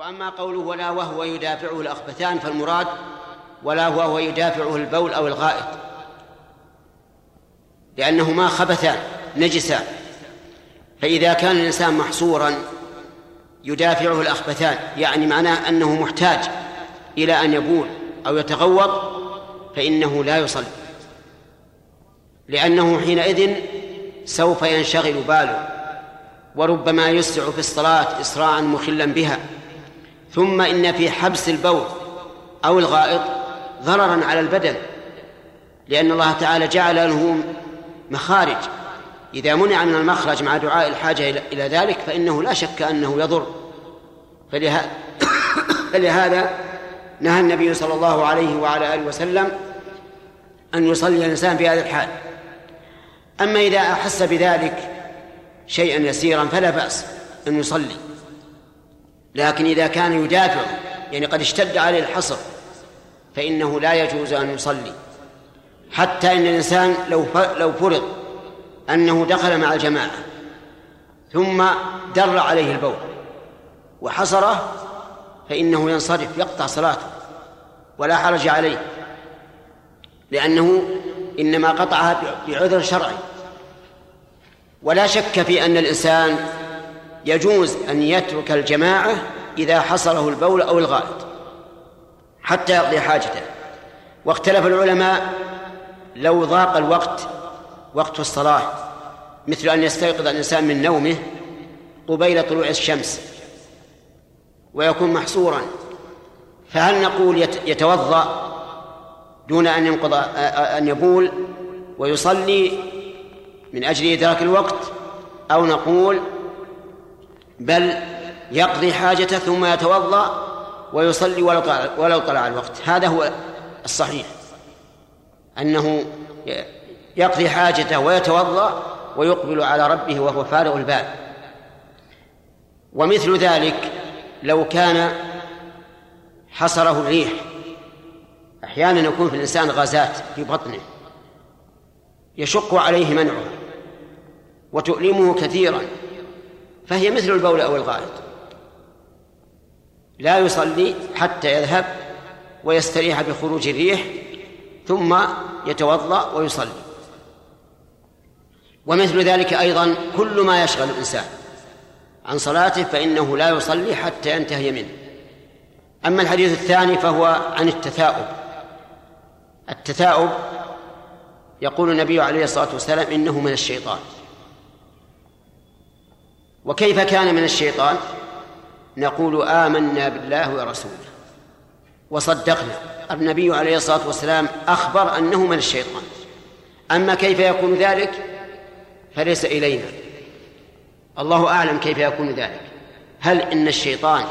وأما قوله ولا وهو يدافعه الأخبثان فالمراد ولا وهو يدافعه البول أو الغائط. لأنهما خبثان نجسان. فإذا كان الإنسان محصورا يدافعه الأخبثان يعني معناه أنه محتاج إلى أن يبول أو يتغوط فإنه لا يصلي. لأنه حينئذ سوف ينشغل باله وربما يسرع في الصلاة إسراعا مخلا بها. ثم إن في حبس البول أو الغائط ضررا على البدن لأن الله تعالى جعل له مخارج. إذا منع من المخرج مع دعاء الحاجة إلى ذلك فإنه لا شك أنه يضر. فلهذا فلهذا نهى النبي صلى الله عليه وعلى آله وسلم أن يصلي الإنسان في هذا الحال. أما إذا أحس بذلك شيئا يسيرا فلا بأس أن يصلي. لكن إذا كان يدافع يعني قد اشتد عليه الحصر فإنه لا يجوز أن يصلي. حتى إن الإنسان لو لو فرض أنه دخل مع الجماعة ثم در عليه البول وحصره فإنه ينصرف يقطع صلاته ولا حرج عليه. لأنه إنما قطعها بعذر شرعي. ولا شك في أن الإنسان يجوز أن يترك الجماعة إذا حصله البول أو الغائط حتى يقضي حاجته. واختلف العلماء لو ضاق الوقت وقت الصلاة مثل أن يستيقظ الإنسان من نومه قبيل طلوع الشمس ويكون محصورا. فهل نقول يتوضأ دون أن ينقض أن يبول ويصلي من أجل إدراك الوقت أو نقول بل يقضي حاجته ثم يتوضأ ويصلي ولو طلع, ولو طلع الوقت. هذا هو الصحيح. أنه يقضي حاجته ويتوضأ ويقبل على ربه وهو فارغ البال. ومثل ذلك لو كان حصره الريح. أحيانا يكون في الإنسان غازات في بطنه. يشق عليه منعها. وتؤلمه كثيرا. فهي مثل البول أو الغائط. لا يصلي حتى يذهب ويستريح بخروج الريح ثم يتوضأ ويصلي. ومثل ذلك أيضا كل ما يشغل الإنسان عن صلاته فإنه لا يصلي حتى ينتهي منه. أما الحديث الثاني فهو عن التثاؤب. التثاؤب يقول النبي عليه الصلاة والسلام إنه من الشيطان. وكيف كان من الشيطان؟ نقول آمنا بالله ورسوله. وصدقنا. النبي عليه الصلاة والسلام أخبر أنه من الشيطان. أما كيف يكون ذلك؟ فليس إلينا. الله أعلم كيف يكون ذلك. هل إن الشيطان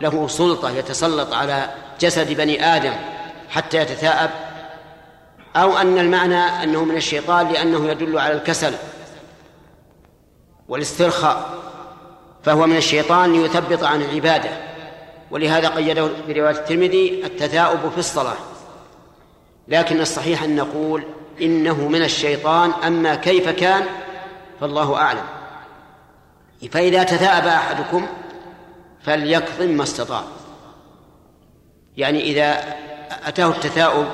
له سلطة يتسلط على جسد بني آدم حتى يتثاءب؟ أو أن المعنى أنه من الشيطان لأنه يدل على الكسل والاسترخاء فهو من الشيطان ليثبط عن العبادة. ولهذا قيده في رواية الترمذي التثاؤب في الصلاة. لكن الصحيح أن نقول إنه من الشيطان أما كيف كان فالله أعلم. فإذا تثاءب أحدكم فليكظم ما استطاع. يعني إذا أتاه التثاؤب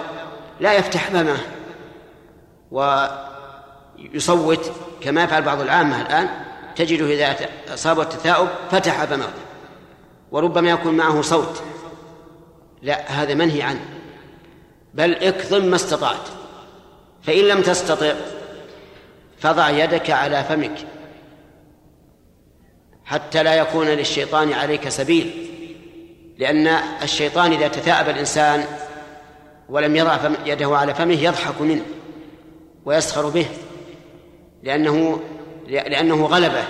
لا يفتح فمه ويصوت كما يفعل بعض العامة الآن تجده إذا أصاب التثاؤب فتح فمه وربما يكون معه صوت. لا هذا منهي عنه. بل اكظم ما استطعت. فإن لم تستطع فضع يدك على فمك. حتى لا يكون للشيطان عليك سبيل. لأن الشيطان إذا تثاءب الإنسان ولم يضع يده على فمه يضحك منه ويسخر به. لأنه لأنه غلبه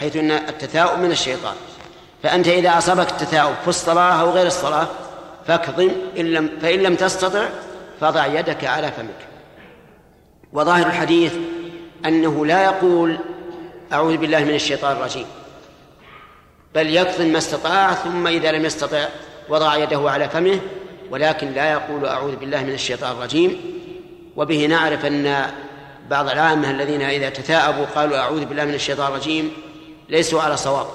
حيث أن التثاؤب من الشيطان. فأنت إذا أصابك التثاؤب في الصلاة أو غير الصلاة فاكظم إن لم فإن لم تستطع فضع يدك على فمك. وظاهر الحديث أنه لا يقول أعوذ بالله من الشيطان الرجيم. بل يكظم ما استطاع ثم إذا لم يستطع وضع يده على فمه ولكن لا يقول أعوذ بالله من الشيطان الرجيم. وبه نعرف أن بعض العامة الذين إذا تثاءبوا قالوا أعوذ بالله من الشيطان الرجيم ليسوا على صواب.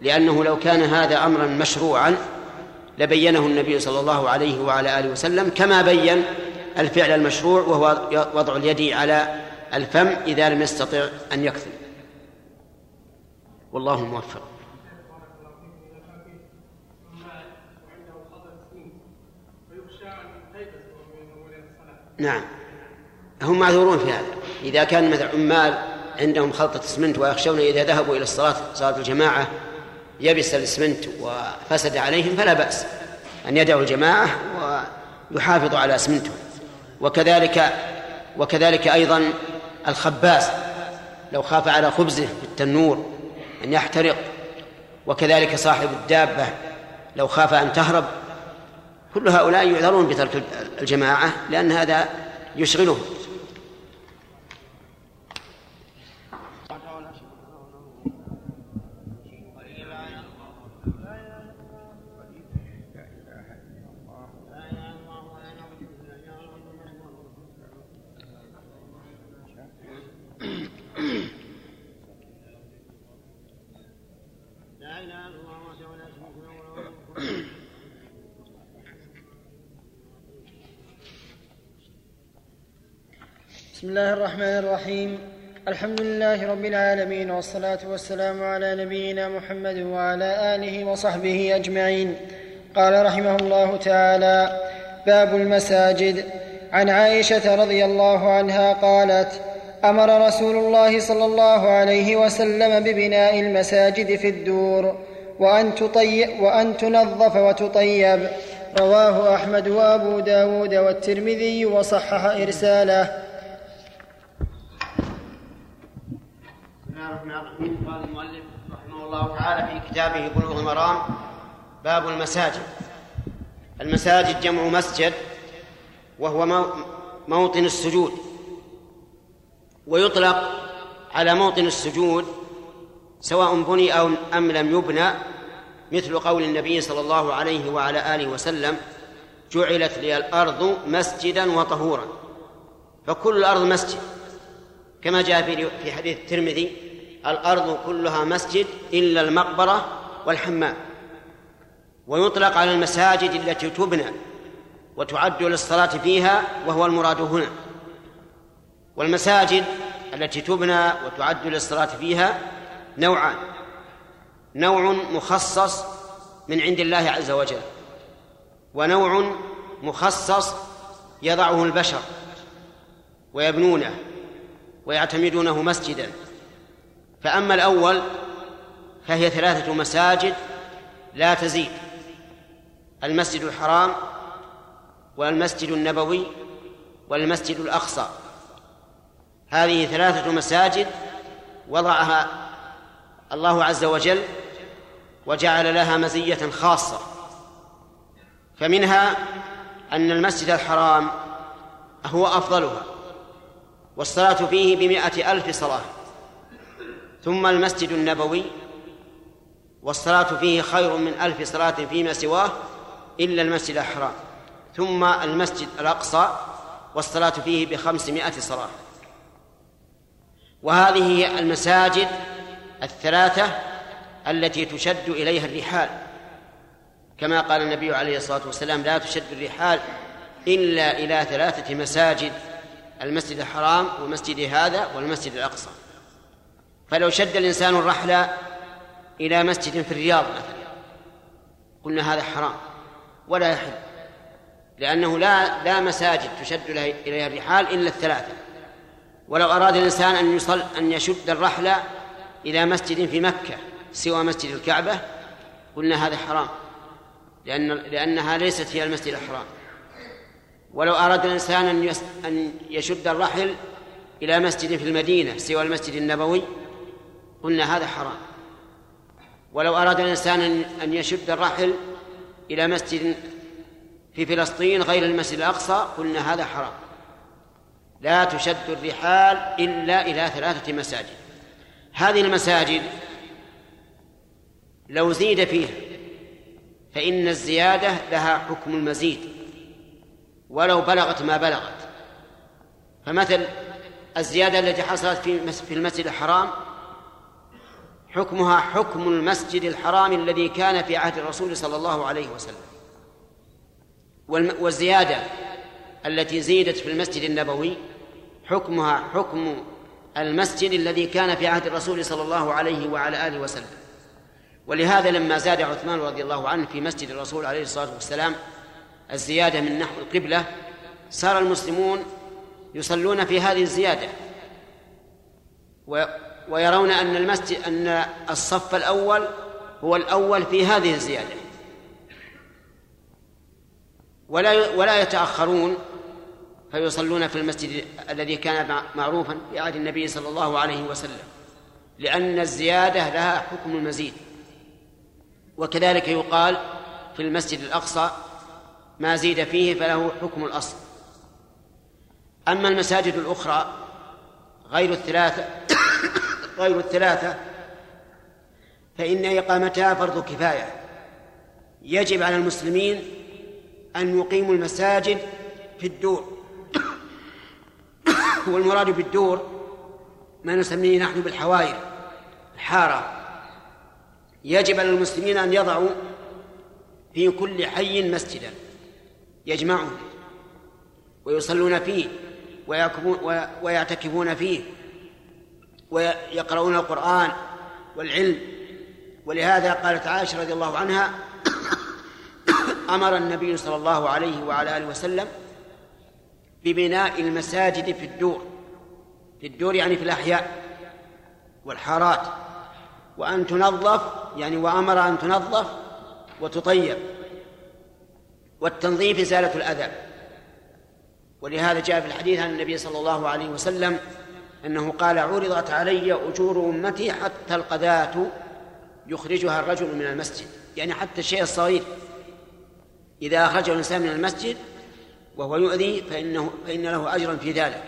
لأنه لو كان هذا أمرا مشروعا لبينه النبي صلى الله عليه وعلى آله وسلم كما بين الفعل المشروع وهو وضع اليد على الفم إذا لم يستطع أن يكثر. والله موفق. نعم. هم معذورون في هذا. إذا كان مثل عمال عندهم خلطة اسمنت ويخشون إذا ذهبوا إلى الصلاة صلاة الجماعة يبس الاسمنت وفسد عليهم فلا بأس أن يدعوا الجماعة ويحافظوا على اسمنتهم وكذلك وكذلك أيضا الخباز لو خاف على خبزه في التنور أن يحترق. وكذلك صاحب الدابة لو خاف أن تهرب. كل هؤلاء يعذرون بترك الجماعة لأن هذا يشغلهم. الله الرحمن الرحيم. الحمد لله رب العالمين والصلاة والسلام على نبينا محمد وعلى آله وصحبه أجمعين. قال رحمه الله تعالى باب المساجد. عن عائشة رضي الله عنها قالت أمر رسول الله صلى الله عليه وسلم ببناء المساجد في الدور وأن, تطيب وأن تنظف وتطيب. رواه أحمد وأبو داود والترمذي وصحح إرساله. الرحيم قال المؤلف رحمه الله تعالى في كتابه بلوغ المرام باب المساجد. المساجد جمع مسجد وهو موطن السجود. ويطلق على موطن السجود سواء بني أو أم لم يبنى مثل قول النبي صلى الله عليه وعلى آله وسلم جعلت لي الأرض مسجدا وطهورا. فكل الأرض مسجد كما جاء في حديث الترمذي الأرض كلها مسجد إلا المقبرة والحمام ويطلق على المساجد التي تبنى وتعد للصلاة فيها وهو المراد هنا والمساجد التي تبنى وتعد للصلاة فيها نوعان نوع مخصص من عند الله عز وجل ونوع مخصص يضعه البشر ويبنونه ويعتمدونه مسجدا. فأما الأول فهي ثلاثة مساجد لا تزيد المسجد الحرام والمسجد النبوي والمسجد الأقصى. هذه ثلاثة مساجد وضعها الله عز وجل وجعل لها مزية خاصة. فمنها أن المسجد الحرام هو أفضلها والصلاة فيه بمائة ألف صلاة. ثم المسجد النبوي والصلاة فيه خير من ألف صلاة فيما سواه إلا المسجد الحرام ثم المسجد الأقصى والصلاة فيه بخمسمائة صلاة. وهذه المساجد الثلاثة التي تشد إليها الرحال. كما قال النبي عليه الصلاة والسلام لا تشد الرحال إلا إلى ثلاثة مساجد المسجد الحرام ومسجد هذا والمسجد الأقصى. فلو شد الإنسان الرحل إلى مسجد في الرياض مثلا قلنا هذا حرام ولا يحل لأنه لا لا مساجد تشد إليها الرحال إلا الثلاثة. ولو أراد الإنسان أن يصل أن يشد الرحل إلى مسجد في مكة سوى مسجد الكعبة قلنا هذا حرام لأن لأنها ليست هي المسجد الحرام. ولو أراد الإنسان أن أن يشد الرحل إلى مسجد في المدينة سوى المسجد النبوي قلنا هذا حرام. ولو أراد الإنسان أن يشد الرحل إلى مسجد في فلسطين غير المسجد الأقصى قلنا هذا حرام. لا تشد الرحال إلا إلى ثلاثة مساجد. هذه المساجد لو زيد فيها فإن الزيادة لها حكم المزيد. ولو بلغت ما بلغت. فمثل الزيادة التي حصلت في المسجد الحرام حكمها حكم المسجد الحرام الذي كان في عهد الرسول صلى الله عليه وسلم. والزيادة التي زيدت في المسجد النبوي حكمها حكم المسجد الذي كان في عهد الرسول صلى الله عليه وعلى آله وسلم. ولهذا لما زاد عثمان رضي الله عنه في مسجد الرسول عليه الصلاة والسلام الزيادة من نحو القبلة صار المسلمون يصلون في هذه الزيادة. ويرون أن المسجد أن الصف الأول هو الأول في هذه الزيادة. ولا ولا يتأخرون فيصلون في المسجد الذي كان معروفا في عهد النبي صلى الله عليه وسلم. لأن الزيادة لها حكم المزيد. وكذلك يقال في المسجد الأقصى ما زيد فيه فله حكم الأصل. أما المساجد الأخرى غير الثلاثة غير الثلاثة فإن إقامتها فرض كفاية. يجب على المسلمين أن يقيموا المساجد في الدور. والمراد بالدور ما نسميه نحن بالحوائر الحارة. يجب على المسلمين أن يضعوا في كل حي مسجدا يجمعهم ويصلون فيه ويعتكفون فيه. ويقرؤون القرآن والعلم. ولهذا قالت عائشة رضي الله عنها أمر النبي صلى الله عليه وعلى آله وسلم ببناء المساجد في الدور. في الدور يعني في الأحياء والحارات. وأن تنظف يعني وأمر أن تنظف وتطيب. والتنظيف إزالة الأذى. ولهذا جاء في الحديث عن النبي صلى الله عليه وسلم أنه قال عرضت علي أجور أمتي حتى القذاة يخرجها الرجل من المسجد. يعني حتى الشيء الصغير. إذا أخرجه الإنسان من المسجد وهو يؤذي فإنه فإن له أجرا في ذلك.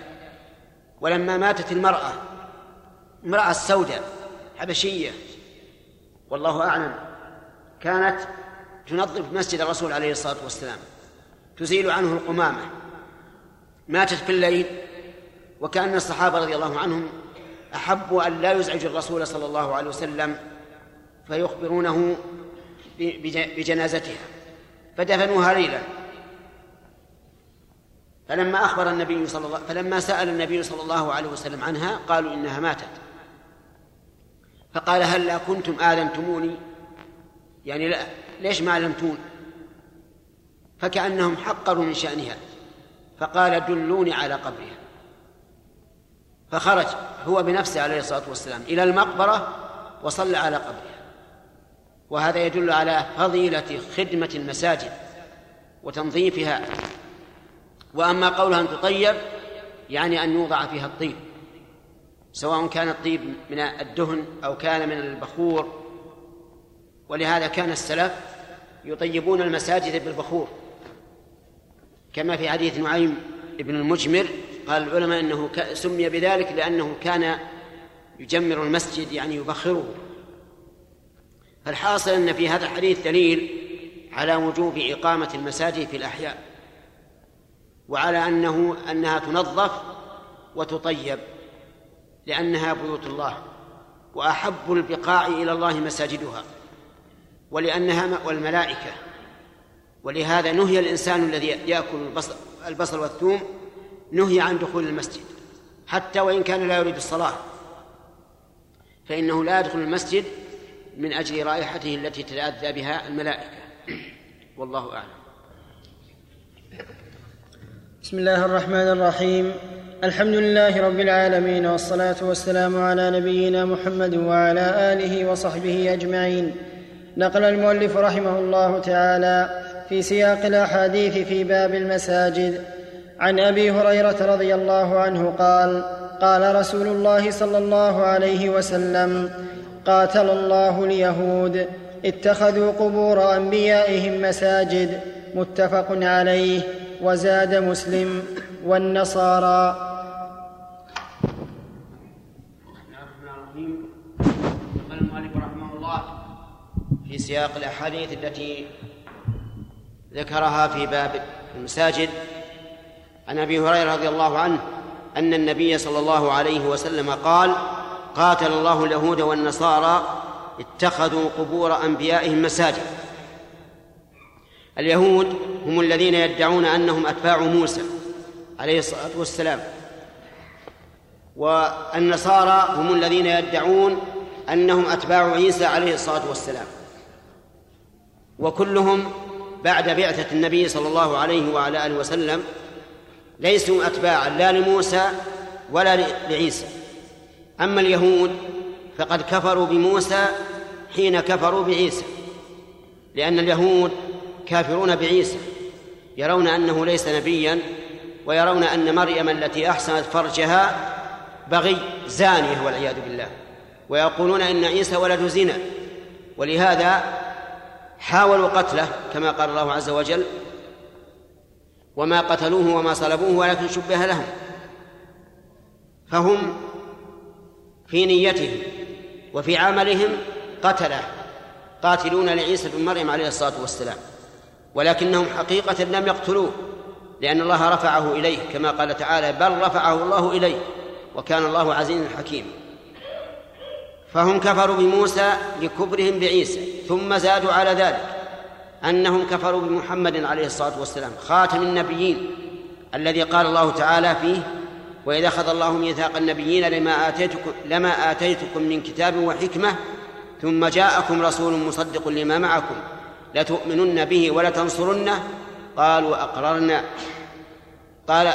ولما ماتت المرأة امرأة سوداء حبشية والله أعلم كانت تنظف مسجد الرسول عليه الصلاة والسلام تزيل عنه القمامة. ماتت في الليل وكأن الصحابة رضي الله عنهم أحبوا أن لا يزعج الرسول صلى الله عليه وسلم فيخبرونه بجنازتها فدفنوها ليلا فلما أخبر النبي صلى الله فلما سأل النبي صلى الله عليه وسلم عنها قالوا إنها ماتت. فقال هل لا كنتم آذنتموني؟ يعني لا ليش ما علمتون فكأنهم حقروا من شأنها. فقال دلوني على قبرها. فخرج هو بنفسه عليه الصلاة والسلام إلى المقبرة وصلى على قبرها وهذا يدل على فضيلة خدمة المساجد وتنظيفها. وأما قولها أن تطيب يعني أن يوضع فيها الطيب سواء كان الطيب من الدهن أو كان من البخور. ولهذا كان السلف يطيبون المساجد بالبخور كما في حديث نعيم بن المجمر قال العلماء إنه سمي بذلك لأنه كان يجمر المسجد يعني يبخره. فالحاصل أن في هذا الحديث دليل على وجوب إقامة المساجد في الأحياء وعلى أنه أنها تنظف وتطيب لأنها بيوت الله وأحب البقاع إلى الله مساجدها ولأنها والملائكة. ولهذا نهي الإنسان الذي يأكل البصل, البصل والثوم نهي عن دخول المسجد حتى وإن كان لا يريد الصلاة. فإنه لا يدخل المسجد من أجل رائحته التي تتأذى بها الملائكة. والله أعلم. بسم الله الرحمن الرحيم. الحمد لله رب العالمين والصلاة والسلام على نبينا محمد وعلى آله وصحبه أجمعين. نقل المؤلف رحمه الله تعالى في سياق الأحاديث في باب المساجد. عن أبي هريرة رضي الله عنه قال قال رسول الله صلى الله عليه وسلم قاتل الله اليهود اتخذوا قبور أنبيائهم مساجد متفق عليه وزاد مسلم والنصارى. في سياق الأحاديث التي ذكرها في باب المساجد عن أبي هريرة رضي الله عنه أن النبي صلى الله عليه وسلم قال قاتل الله اليهود والنصارى اتخذوا قبور أنبيائهم مساجد. اليهود هم الذين يدعون أنهم أتباع موسى عليه الصلاة والسلام والنصارى هم الذين يدعون أنهم أتباع عيسى عليه الصلاة والسلام. وكلهم بعد بعثة النبي صلى الله عليه وعلى آله وسلم ليسوا أتباعا لا لموسى ولا لعيسى. أما اليهود فقد كفروا بموسى حين كفروا بعيسى لأن اليهود كافرون بعيسى يرون أنه ليس نبيا ويرون أن مريم التي أحسنت فرجها بغي زانية والعياذ بالله. ويقولون إن عيسى ولد زنا ولهذا حاولوا قتله كما قال الله عز وجل وما قتلوه وما صلبوه ولكن شبه لهم. فهم في نيتهم وفي عملهم قتله قاتلون لعيسى بن مريم عليه الصلاة والسلام. ولكنهم حقيقة لم يقتلوه لأن الله رفعه إليه كما قال تعالى بل رفعه الله إليه وكان الله عزيزا حكيما. فهم كفروا بموسى لكفرهم بعيسى ثم زادوا على ذلك. أنهم كفروا بمحمد عليه الصلاة والسلام خاتم النبيين الذي قال الله تعالى فيه وإذا أخذ الله ميثاق النبيين لما آتيتكم لما آتيتكم من كتاب وحكمة ثم جاءكم رسول مصدق لما معكم لتؤمنن به ولتنصرنه. قالوا أقررنا قال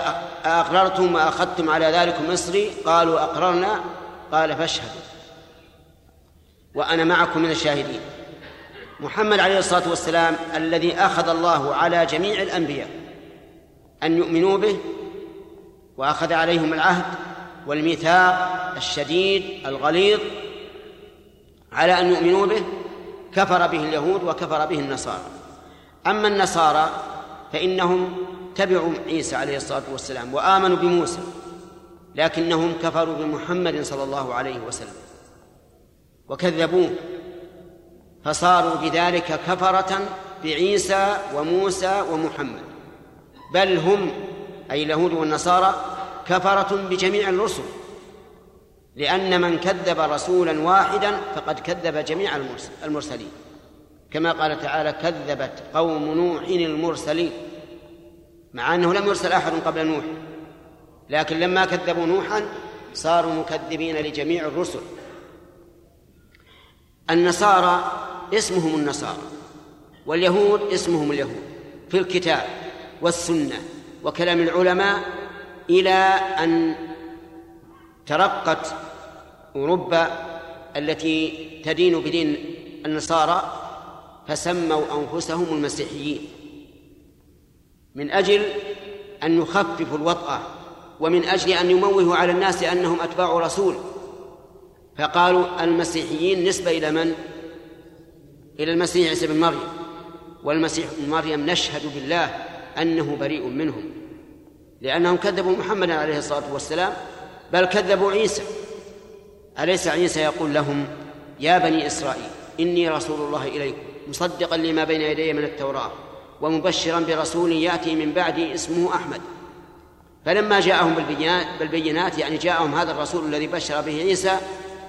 أقررتم وأخذتم على ذلك مصري. قالوا أقررنا. قال فاشهدوا. وأنا معكم من الشاهدين. محمد عليه الصلاة والسلام الذي أخذ الله على جميع الأنبياء أن يؤمنوا به وأخذ عليهم العهد والميثاق الشديد الغليظ على أن يؤمنوا به كفر به اليهود وكفر به النصارى. أما النصارى فإنهم تبعوا عيسى عليه الصلاة والسلام وآمنوا بموسى لكنهم كفروا بمحمد صلى الله عليه وسلم وكذبوه. فصاروا بذلك كفرة بعيسى وموسى ومحمد. بل هم أي اليهود والنصارى كفرة بجميع الرسل. لأن من كذب رسولا واحدا فقد كذب جميع المرسلين. كما قال تعالى كذبت قوم نوح المرسلين مع أنه لم يرسل أحد قبل نوح. لكن لما كذبوا نوحا صاروا مكذبين لجميع الرسل. النصارى اسمهم النصارى واليهود اسمهم اليهود في الكتاب والسنة وكلام العلماء إلى أن ترقت أوروبا التي تدين بدين النصارى فسموا أنفسهم المسيحيين. من أجل أن يخففوا الوطأة ومن أجل أن يموهوا على الناس أنهم أتباع رسول. فقالوا المسيحيين نسبة إلى من؟ إلى المسيح عيسى بن مريم. والمسيح ابن مريم نشهد بالله أنه بريء منهم لأنهم كذبوا محمدا عليه الصلاة والسلام بل كذبوا عيسى. أليس عيسى يقول لهم يا بني إسرائيل إني رسول الله إليكم مصدقا لما بين يدي من التوراة ومبشرا برسول يأتي من بعدي اسمه أحمد. فلما جاءهم بالبينات, يعني جاءهم هذا الرسول الذي بشر به عيسى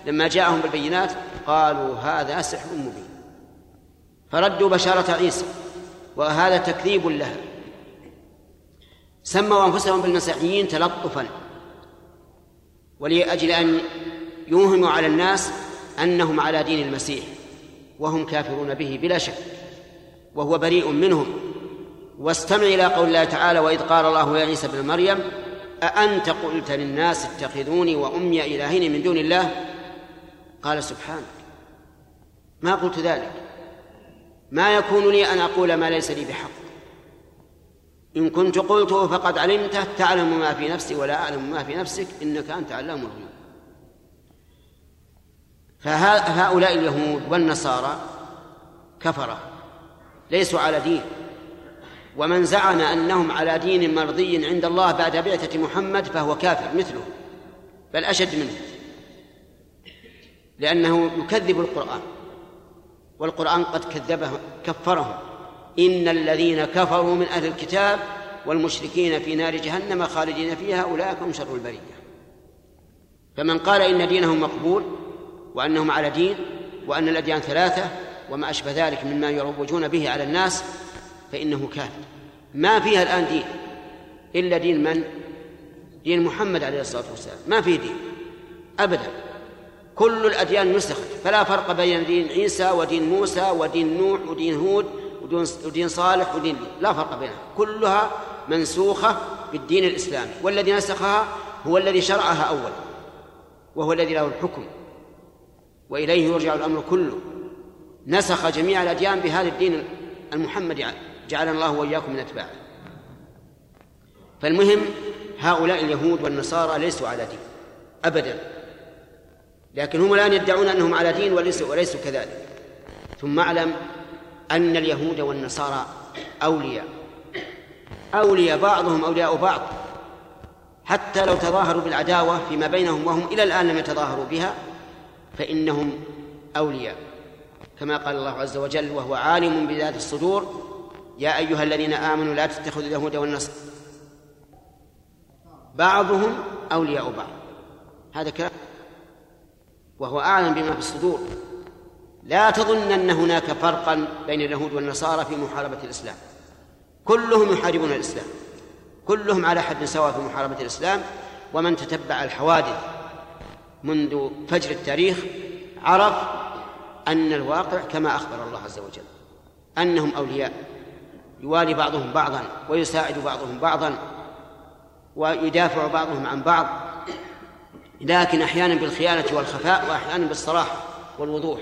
لما جاءهم بالبينات قالوا هذا سحر مبين. فردوا بشارة عيسى وهذا تكذيب لها. سموا أنفسهم بالمسيحيين تلطفا. ولأجل أن يوهموا على الناس أنهم على دين المسيح وهم كافرون به بلا شك. وهو بريء منهم. واستمع إلى قول الله تعالى وإذ قال الله يا عيسى ابن مريم أأنت قلت للناس اتخذوني وأمي إلهين من دون الله؟ قال سبحانك. ما قلت ذلك. ما يكون لي أن أقول ما ليس لي بحق. إن كنت قلته فقد علمته تعلم ما في نفسي ولا أعلم ما في نفسك إنك أنت علام الغيوب. فهؤلاء اليهود والنصارى كفرة ليسوا على دين. ومن زعم أنهم على دين مرضي عند الله بعد بعثة محمد فهو كافر مثله بل أشد منه لأنه يكذب القرآن. والقرآن قد كذبه كفرهم إن الذين كفروا من أهل الكتاب والمشركين في نار جهنم خالدين فيها أولئك هم شر البرية. فمن قال إن دينهم مقبول وأنهم على دين وأن الأديان ثلاثة وما أشبه ذلك مما يروجون به على الناس فإنه كافر ما فيها الآن دين؟ إلا دين من؟ دين محمد عليه الصلاة والسلام. ما فيه دين؟ أبدا. كل الأديان نسخت فلا فرق بين دين عيسى ودين موسى ودين نوح ودين هود ودين صالح ودين لا فرق بينها. كلها منسوخة بالدين الإسلامي والذي نسخها هو الذي شرعها أولا وهو الذي له الحكم وإليه يرجع الأمر كله. نسخ جميع الأديان بهذا الدين المحمدي جعلنا الله وإياكم من أتباعه. فالمهم هؤلاء اليهود والنصارى ليسوا على دين أبدا. لكن هم الآن يدعون أنهم على دين وليسوا, وليسوا كذلك. ثم أعلم أن اليهود والنصارى أولياء. أولياء بعضهم أولياء بعض. حتى لو تظاهروا بالعداوة فيما بينهم وهم إلى الآن لم يتظاهروا بها فإنهم أولياء. كما قال الله عز وجل وهو عالم بذات الصدور يا أيها الذين آمنوا لا تتخذوا اليهود والنصارى بعضهم أولياء بعض. هذا كلام وهو أعلم بما في الصدور. لا تظن أن هناك فرقا بين اليهود والنصارى في محاربة الإسلام. كلهم يحاربون الإسلام. كلهم على حد سواء في محاربة الإسلام ومن تتبع الحوادث منذ فجر التاريخ عرف أن الواقع كما أخبر الله عز وجل أنهم أولياء. يوالي بعضهم بعضا ويساعد بعضهم بعضا ويدافع بعضهم عن بعض. لكن أحيانا بالخيانة والخفاء وأحيانا بالصراحة والوضوح.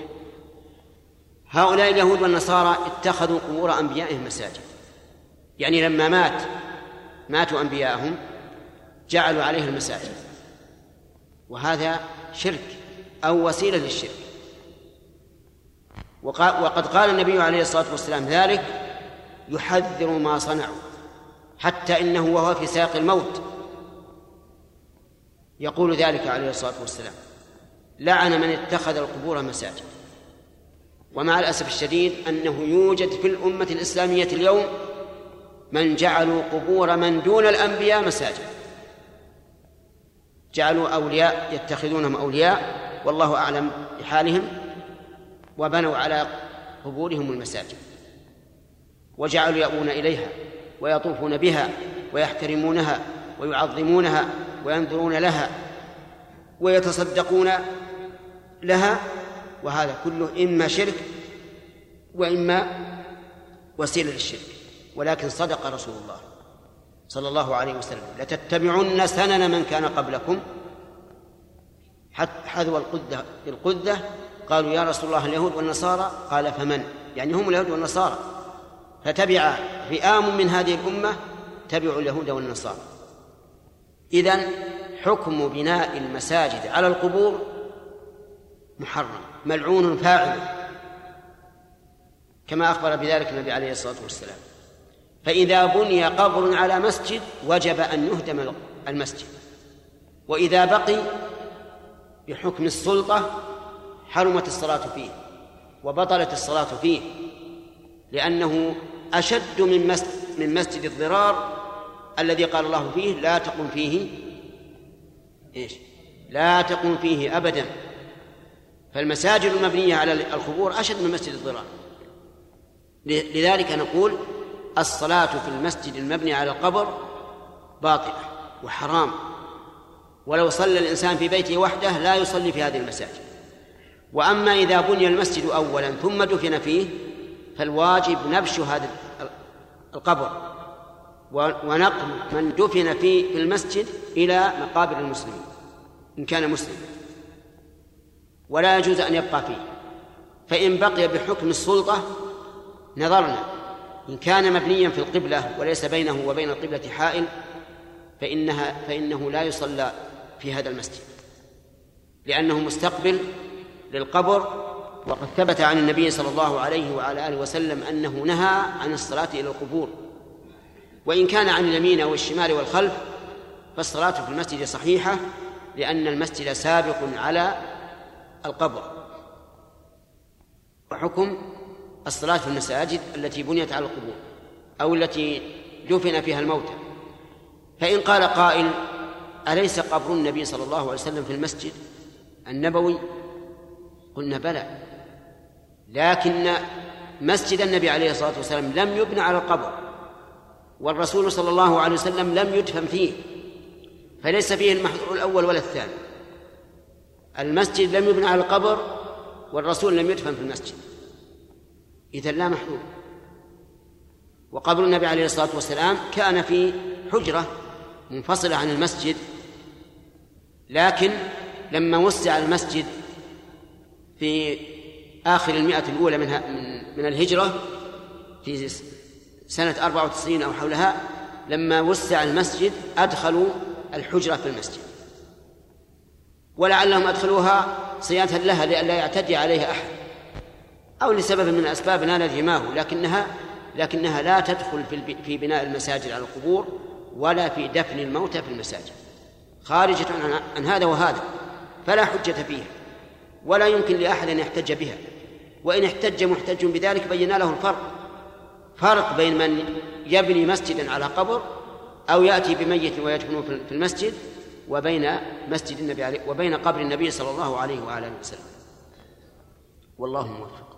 هؤلاء اليهود والنصارى اتخذوا قبور أنبيائهم مساجد. يعني لما مات ماتوا أنبياءهم جعلوا عليها المساجد. وهذا شرك أو وسيلة للشرك. وقد قال النبي عليه الصلاة والسلام ذلك يحذر ما صنعوا حتى إنه وهو في ساق الموت يقول ذلك عليه الصلاة والسلام. لعن من اتخذ القبور مساجد. ومع الأسف الشديد أنه يوجد في الأمة الإسلامية اليوم من جعلوا قبور من دون الأنبياء مساجد. جعلوا أولياء يتخذونهم أولياء والله أعلم بحالهم وبنوا على قبورهم المساجد. وجعلوا يأوون إليها ويطوفون بها ويحترمونها ويعظمونها وينظرون لها ويتصدقون لها وهذا كله إما شرك وإما وسيلة للشرك. ولكن صدق رسول الله صلى الله عليه وسلم. لتتبعن سنن من كان قبلكم. حذو القدة القدة قالوا يا رسول الله اليهود والنصارى؟ قال فمن؟ يعني هم اليهود والنصارى. فتبع فئام من هذه الأمة تبعوا اليهود والنصارى. إذن حكم بناء المساجد على القبور محرم ملعون فاعله كما أخبر بذلك النبي عليه الصلاة والسلام. فإذا بني قبر على مسجد وجب أن يهدم المسجد. وإذا بقي بحكم السلطة حرمت الصلاة فيه وبطلت الصلاة فيه لأنه أشد من مسجد من مسجد الضرار الذي قال الله فيه لا تقم فيه إيش؟ لا تقم فيه أبدا. فالمساجد المبنية على القبور أشد من مسجد الضرار. لذلك نقول الصلاة في المسجد المبني على القبر باطلة وحرام. ولو صلى الإنسان في بيته وحده لا يصلي في هذه المساجد. وأما إذا بني المسجد أولا ثم دفن فيه فالواجب نبش هذا القبر. ونقل من دفن في المسجد إلى مقابر المسلمين إن كان مسلما. ولا يجوز أن يبقى فيه. فإن بقي بحكم السلطة نظرنا. إن كان مبنيا في القبلة وليس بينه وبين القبلة حائل فإنها فإنه لا يصلى في هذا المسجد. لأنه مستقبل للقبر وقد ثبت عن النبي صلى الله عليه وعلى آله وسلم أنه نهى عن الصلاة إلى القبور. وإن كان عن اليمين أو الشمال والخلف فالصلاة في المسجد صحيحة لأن المسجد سابق على القبر. وحكم الصلاة في المساجد التي بنيت على القبور أو التي دفن فيها الموتى. فإن قال قائل أليس قبر النبي صلى الله عليه وسلم في المسجد النبوي؟ قلنا بلى. لكن مسجد النبي عليه الصلاة والسلام لم يبنى على القبر. والرسول صلى الله عليه وسلم لم يدفن فيه فليس فيه المحظور الأول ولا الثاني. المسجد لم يبنى على القبر والرسول لم يدفن في المسجد. إذا لا محظور. وقبر النبي عليه الصلاة والسلام كان في حجرة منفصلة عن المسجد لكن لما وسع المسجد في آخر المئة الأولى من من الهجرة في سنة 94 أو حولها لما وسع المسجد أدخلوا الحجرة في المسجد. ولعلهم أدخلوها صيانة لها لئلا يعتدي عليها أحد. أو لسبب من الأسباب لا ندري ما هو لكنها لكنها لا تدخل في في بناء المساجد على القبور ولا في دفن الموتى في المساجد. خارجة عن هذا وهذا فلا حجة فيها ولا يمكن لأحد أن يحتج بها. وإن احتج محتج بذلك بينا له الفرق. فرق بين من يبني مسجدا على قبر أو يأتي بميت ويدفنه في المسجد وبين مسجد النبي عليه وبين قبر النبي صلى الله عليه وآله وسلم. والله موفق.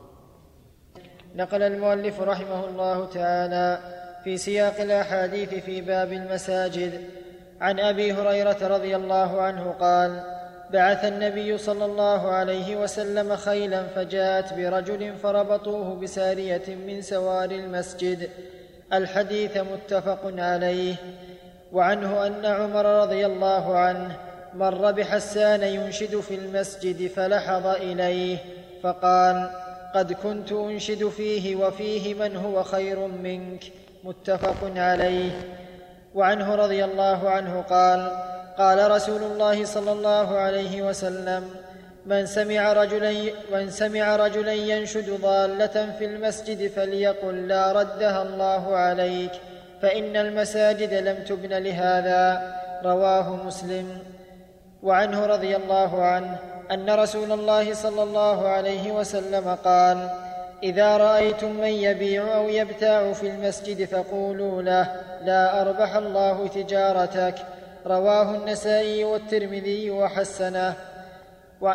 نقل المؤلف رحمه الله تعالى في سياق الأحاديث في باب المساجد. عن أبي هريرة رضي الله عنه قال بعث النبي صلى الله عليه وسلم خيلا فجاءت برجل فربطوه بسارية من سوار المسجد. الحديث متفق عليه وعنه أن عمر رضي الله عنه مر بحسان ينشد في المسجد فلحظ إليه فقال قد كنت أنشد فيه وفيه من هو خير منك. متفق عليه. وعنه رضي الله عنه قال قال رسول الله صلى الله عليه وسلم من سمع رجلا من سمع رجلا ينشد ضالة في المسجد فليقل لا ردها الله عليك فإن المساجد لم تبن لهذا. رواه مسلم. وعنه رضي الله عنه أن رسول الله صلى الله عليه وسلم قال إذا رأيتم من يبيع أو يبتاع في المسجد فقولوا له لا أربح الله تجارتك رواه النسائي والترمذي وحسنه و...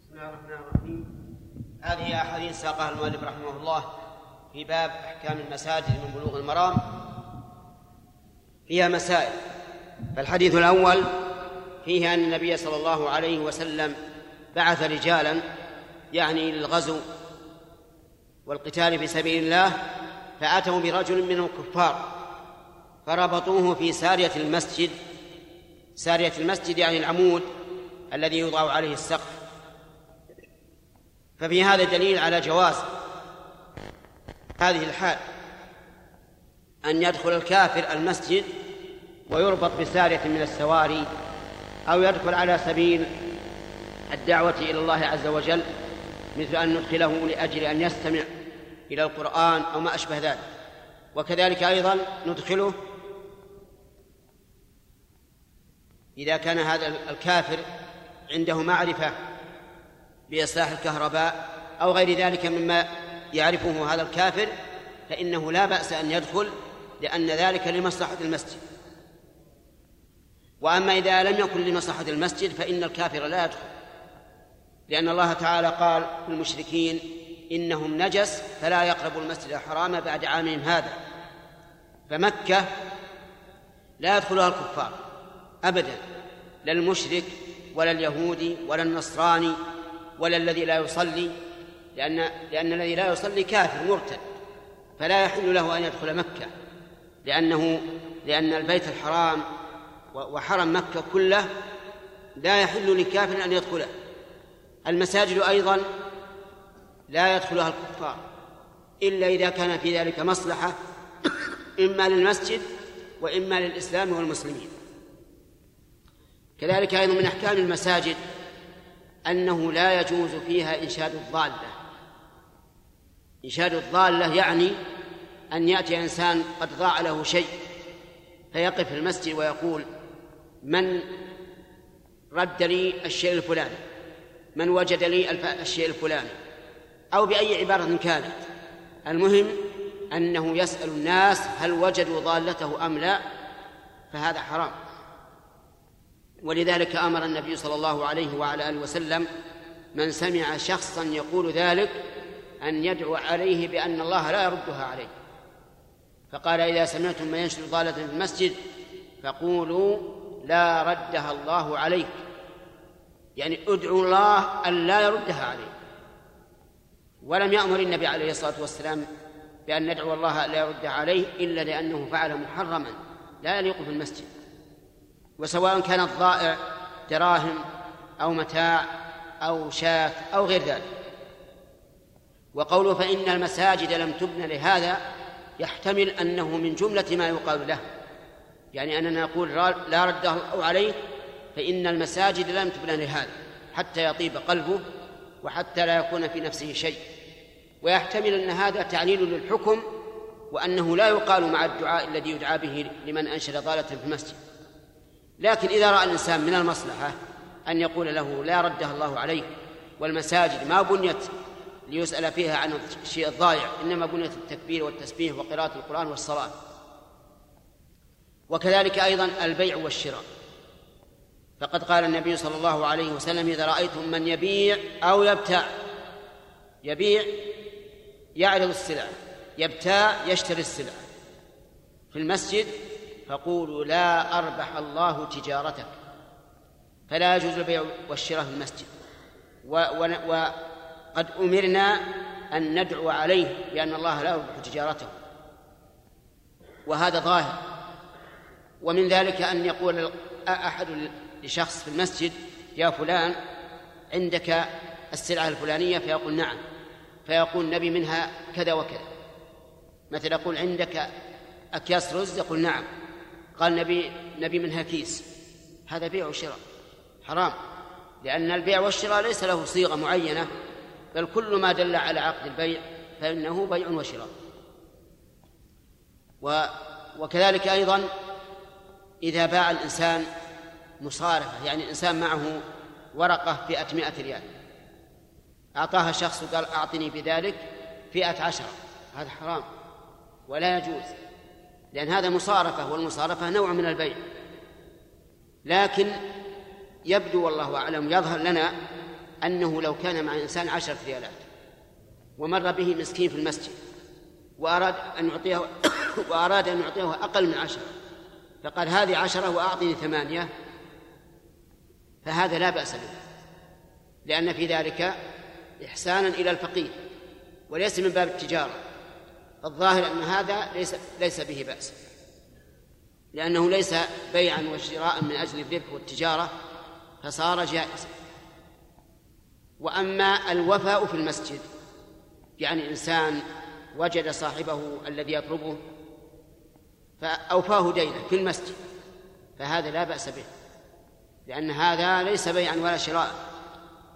بسم الله الرحمن الرحيم. هذه أحاديث ساقها المؤلف رحمه الله في باب أحكام المساجد من بلوغ المرام. فيها مسائل فالحديث الأول فيه أن النبي صلى الله عليه وسلم بعث رجالا يعني للغزو والقتال في سبيل الله فأتوا برجل من الكفار. فربطوه في سارية المسجد سارية المسجد يعني العمود الذي يوضع عليه السقف. ففي هذا دليل على جواز هذه الحال أن يدخل الكافر المسجد ويربط بسارية من السواري أو يدخل على سبيل الدعوة إلى الله عز وجل مثل أن ندخله لأجل أن يستمع إلى القرآن أو ما أشبه ذلك. وكذلك أيضا ندخله إذا كان هذا الكافر عنده معرفة بإصلاح الكهرباء أو غير ذلك مما يعرفه هذا الكافر فإنه لا بأس أن يدخل لأن ذلك لمصلحة المسجد. وأما إذا لم يكن لمصلحة المسجد فإن الكافر لا يدخل. لأن الله تعالى قال للمشركين إنهم نجس فلا يقربوا المسجد الحرام بعد عامهم هذا. فمكة لا يدخلها الكفار. أبدا لا المشرك ولا اليهودي ولا النصراني ولا الذي لا يصلي لأن لأن الذي لا يصلي كافر مرتد فلا يحل له أن يدخل مكة لأنه لأن البيت الحرام وحرم مكة كله لا يحل لكافر أن يدخله. المساجد أيضا لا يدخلها الكفار إلا إذا كان في ذلك مصلحة إما للمسجد وإما للإسلام والمسلمين. كذلك أيضا من أحكام المساجد أنه لا يجوز فيها إنشاد الضالة. إنشاد الضالة يعني أن يأتي إنسان قد ضاع له شيء فيقف في المسجد ويقول من رد لي الشيء الفلاني؟ من وجد لي الشيء الفلاني؟ أو بأي عبارة كانت. المهم أنه يسأل الناس هل وجدوا ضالته أم لا فهذا حرام. ولذلك أمر النبي صلى الله عليه وعلى آله وسلم من سمع شخصا يقول ذلك أن يدعو عليه بأن الله لا يردها عليه. فقال إذا سمعتم من ينشر ضالة في المسجد فقولوا لا ردها الله عليك. يعني ادعوا الله أن لا يردها عليك. ولم يأمر النبي عليه الصلاة والسلام بأن ندعو الله لا يردها عليه إلا لأنه فعل محرما لا يليق في المسجد. وسواء كان الضائع دراهم أو متاع أو شاة أو غير ذلك. وقوله فإن المساجد لم تبن لهذا يحتمل أنه من جملة ما يقال له. يعني أننا نقول لا رده الله عليه فإن المساجد لم تبنى لهذا حتى يطيب قلبه وحتى لا يكون في نفسه شيء. ويحتمل أن هذا تعليل للحكم وأنه لا يقال مع الدعاء الذي يدعى به لمن أنشد ضالة في المسجد. لكن إذا رأى الإنسان من المصلحة أن يقول له لا ردها الله عليك والمساجد ما بنيت ليسأل فيها عن الشيء الضائع إنما بنيت التكبير والتسبيح وقراءة القرآن والصلاة. وكذلك أيضا البيع والشراء. فقد قال النبي صلى الله عليه وسلم إذا رأيتم من يبيع أو يبتاع يبيع يعرض السلعة يبتاع يشتري السلعة في المسجد فقولوا لا أربح الله تجارتك فلا يجوز البيع والشراء في المسجد. وقد أمرنا أن ندعو عليه بأن الله لا يربح تجارته. وهذا ظاهر. ومن ذلك أن يقول أحد لشخص في المسجد يا فلان عندك السلعة الفلانية؟ فيقول نعم. فيقول نبي منها كذا وكذا. مثل يقول عندك أكياس رز؟ يقول نعم. قال نبي نبي منها كيس. هذا بيع وشراء. حرام. لأن البيع والشراء ليس له صيغة معينة بل كل ما دل على عقد البيع فإنه بيع وشراء. و وكذلك أيضا إذا باع الإنسان مصارفة يعني الإنسان معه ورقة فئة مئة ريال. أعطاها شخص وقال أعطني بذلك فئة عشرة. هذا حرام. ولا يجوز. لأن هذا مصارفة والمصارفة نوع من البيع. لكن يبدو والله أعلم يظهر لنا أنه لو كان مع إنسان عشرة ريالات ومر به مسكين في المسجد وأراد أن يعطيه وأراد أن يعطيه أقل من عشرة فقال هذه عشرة وأعطني ثمانية فهذا لا بأس به. لأن في ذلك إحسانا إلى الفقير وليس من باب التجارة. الظاهر أن هذا ليس ليس به بأس. لأنه ليس بيعا وشراء من أجل الربح والتجارة فصار جائزا. وأما الوفاء في المسجد يعني إنسان وجد صاحبه الذي يطلبه فأوفاه دينه في المسجد فهذا لا بأس به. لأن هذا ليس بيعا ولا شراء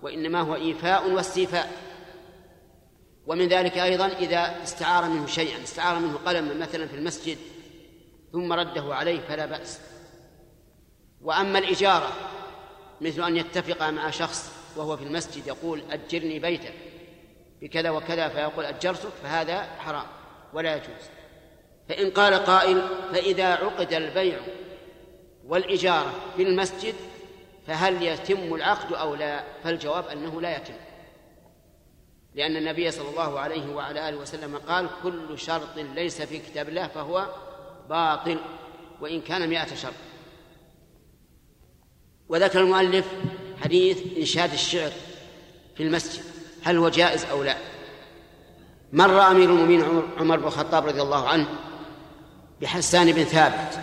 وإنما هو إيفاء واستيفاء. ومن ذلك أيضا إذا استعار منه شيئا استعار منه قلما مثلا في المسجد ثم رده عليه فلا بأس. وأما الإجارة مثل أن يتفق مع شخص وهو في المسجد يقول أجرني بيتك بكذا وكذا فيقول أجرتك فهذا حرام ولا يجوز. فإن قال قائل فإذا عقد البيع والإجارة في المسجد فهل يتم العقد أو لا؟ فالجواب أنه لا يتم. لأن النبي صلى الله عليه وعلى آله وسلم قال كل شرط ليس في كتاب الله فهو باطل وإن كان مئة شرط. وذكر المؤلف حديث إنشاد الشعر في المسجد هل هو جائز أو لا؟ مر أمير المؤمنين عمر بن الخطاب رضي الله عنه بحسان بن ثابت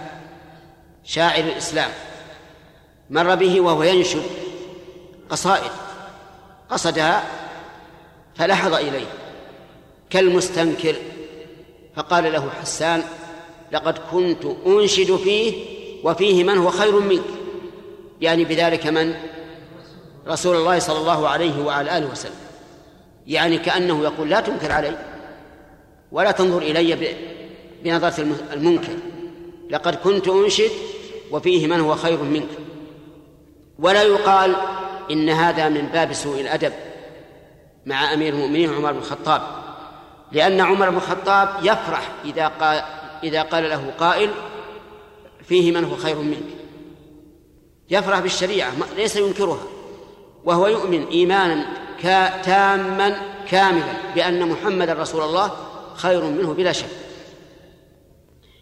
شاعر الإسلام مر به وهو ينشد قصائد قصدها فلحظ إليه كالمستنكر فقال له حسان لقد كنت أنشد فيه وفيه من هو خير منك. يعني بذلك من؟ رسول الله صلى الله عليه وعلى آله وسلم. يعني كأنه يقول لا تنكر علي ولا تنظر إلي بنظرة المنكر. لقد كنت أنشد وفيه من هو خير منك. ولا يقال إن هذا من باب سوء الأدب. مع أمير المؤمنين عمر بن الخطاب لأن عمر بن الخطاب يفرح إذا قال إذا قال له قائل فيه من هو خير منك؟ يفرح بالشريعة ليس ينكرها وهو يؤمن إيمانا تاما كاملا بأن محمد رسول الله خير منه بلا شك.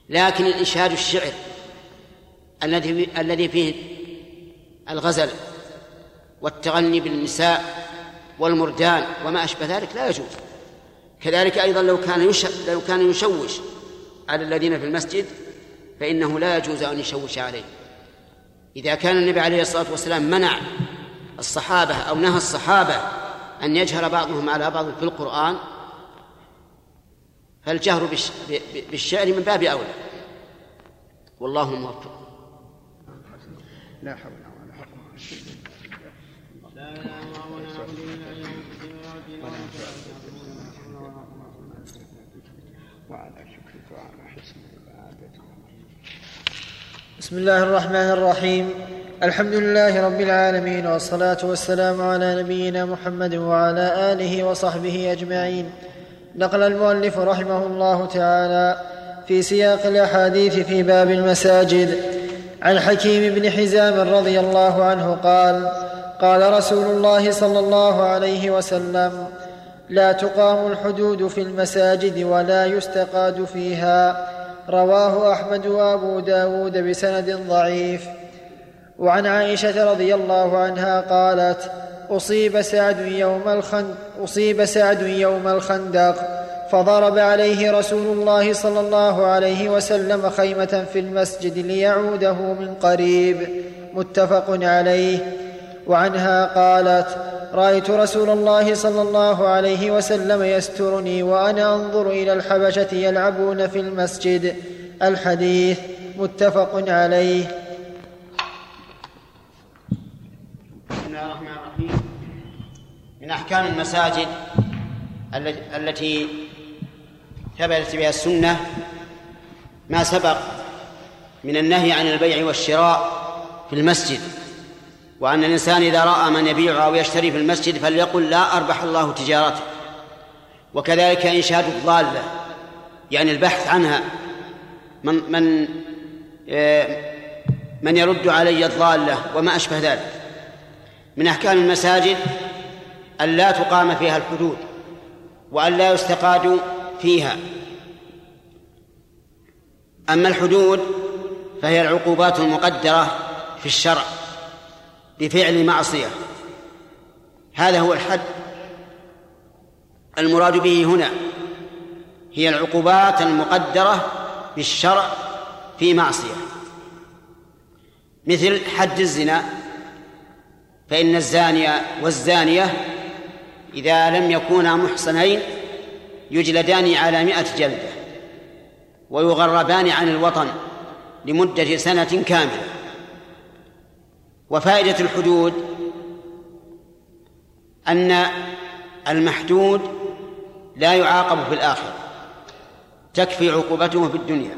لكن الإشهاد الشعر الذي الذي فيه الغزل والتغني بالنساء والمردان وما أشبه ذلك لا يجوز. كذلك أيضا لو كان لو كان يشوش على الذين في المسجد فإنه لا يجوز أن يشوش عليه. إذا كان النبي عليه الصلاة والسلام منع الصحابة أو نهى الصحابة أن يجهر بعضهم على بعض في القرآن فالجهر بالشعر من باب أولى. والله الموفق لا حول. بسم الله الرحمن الرحيم الحمد لله رب العالمين والصلاة والسلام على نبينا محمد وعلى آله وصحبه أجمعين نقل المؤلف رحمه الله تعالى في سياق الأحاديث في باب المساجد عن حكيم بن حزام رضي الله عنه قال قال رسول الله صلى الله عليه وسلم لا تقام الحدود في المساجد ولا يستقاد فيها رواه أحمد وأبو داود بسند ضعيف. وعن عائشة رضي الله عنها قالت أصيب سعد يوم الخندق أصيب سعد يوم الخندق فضرب عليه رسول الله صلى الله عليه وسلم خيمة في المسجد ليعوده من قريب. متفق عليه. وعنها قالت رأيت رسول الله صلى الله عليه وسلم يسترني وأنا أنظر إلى الحبشة يلعبون في المسجد. الحديث متفق عليه. بسم الله الرحمن الرحيم. من أحكام المساجد التي ثبتت بها السنة ما سبق من النهي عن البيع والشراء في المسجد. وأن الإنسان إذا رأى من يبيع أو يشتري في المسجد فليقل لا أربح الله تجارته. وكذلك إنشاد الضالة يعني البحث عنها. من من آه، من يرد علي الضالة وما أشبه ذلك. من أحكام المساجد أن لا تقام فيها الحدود وأن لا يستقاد فيها. أما الحدود فهي العقوبات المقدرة في الشرع. بفعل معصية. هذا هو الحد المراد به هنا. هي العقوبات المقدرة بالشرع في معصية. مثل حد الزنا فإن الزاني والزانية إذا لم يكونا محصنين يجلدان على مئة جلدة ويغربان عن الوطن لمدة سنة كاملة. وفائدة الحدود أن المحدود لا يعاقب في الآخرة تكفي عقوبته في الدنيا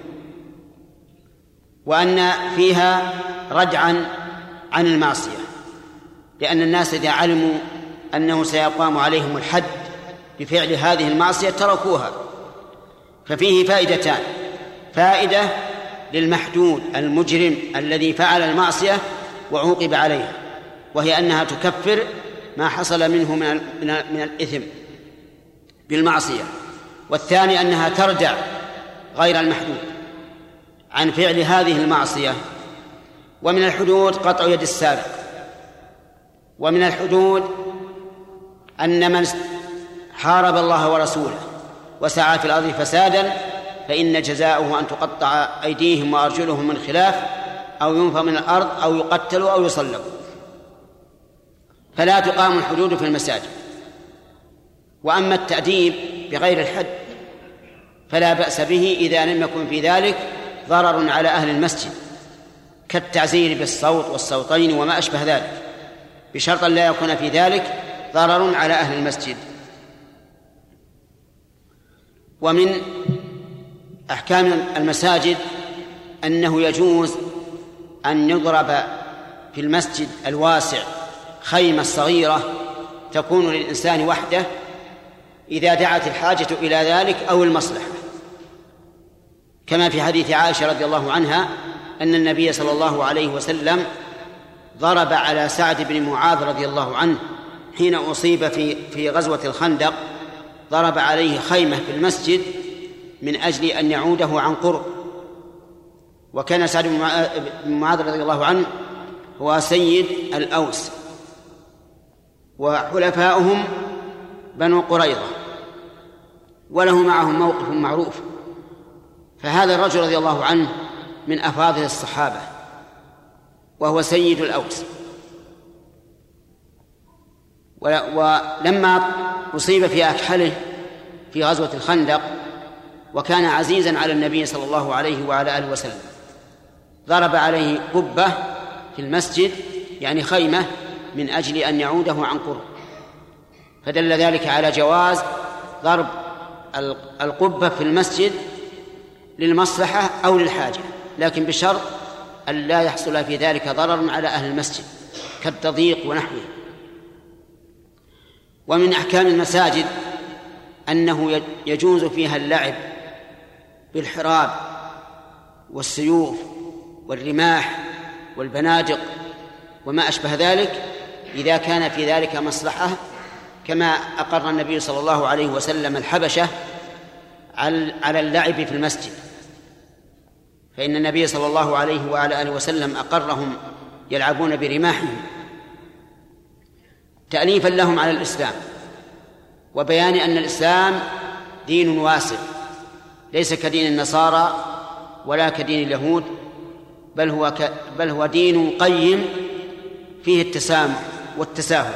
وأن فيها ردعا عن المعصية لأن الناس إذا علموا أنه سيقام عليهم الحد بفعل هذه المعصية تركوها ففيه فائدتان فائدة للمحدود المجرم الذي فعل المعصية وعوقب عليها وهي أنها تكفر ما حصل منه من من الإثم بالمعصية والثاني أنها تردع غير المحدود عن فعل هذه المعصية ومن الحدود قطع يد السارق ومن الحدود أن من حارب الله ورسوله وسعى في الأرض فسادا فإن جزاؤه أن تقطع أيديهم وأرجلهم من خلاف أو ينفى من الأرض أو يقتلوا أو يصلبوا. فلا تقام الحدود في المساجد. وأما التأديب بغير الحد فلا بأس به إذا لم يكن في ذلك ضرر على أهل المسجد كالتعزير بالصوت والصوتين وما أشبه ذلك. بشرط لا يكون في ذلك ضرر على أهل المسجد. ومن أحكام المساجد أنه يجوز أن يضرب في المسجد الواسع خيمة صغيرة تكون للإنسان وحده إذا دعت الحاجة إلى ذلك أو المصلحة. كما في حديث عائشة رضي الله عنها أن النبي صلى الله عليه وسلم ضرب على سعد بن معاذ رضي الله عنه حين أصيب في في غزوة الخندق ضرب عليه خيمة في المسجد من أجل أن يعوده عن قرب. وكان سعد بن معاذ رضي الله عنه هو سيد الأوس. وحلفاؤهم بنو قريظة وله معهم موقف معروف. فهذا الرجل رضي الله عنه من أفاضل الصحابة وهو سيد الأوس. ولما أصيب في أكحله في غزوة الخندق وكان عزيزا على النبي صلى الله عليه وعلى آله وسلم. ضرب عليه قبة في المسجد يعني خيمة من أجل أن يعوده عن قرب. فدل ذلك على جواز ضرب القبة في المسجد للمصلحة أو للحاجة لكن بشرط أن لا يحصل في ذلك ضرر على أهل المسجد كالتضييق ونحوه. ومن أحكام المساجد أنه يجوز فيها اللعب بالحراب والسيوف والرماح والبنادق وما أشبه ذلك إذا كان في ذلك مصلحة كما أقر النبي صلى الله عليه وسلم الحبشة على اللعب في المسجد. فإن النبي صلى الله عليه وعلى آله وسلم أقرهم يلعبون برماحهم تأليفا لهم على الإسلام وبيان أن الإسلام دين واسع ليس كدين النصارى ولا كدين اليهود بل هو ك... بل هو دين قيم فيه التسامح والتساهل.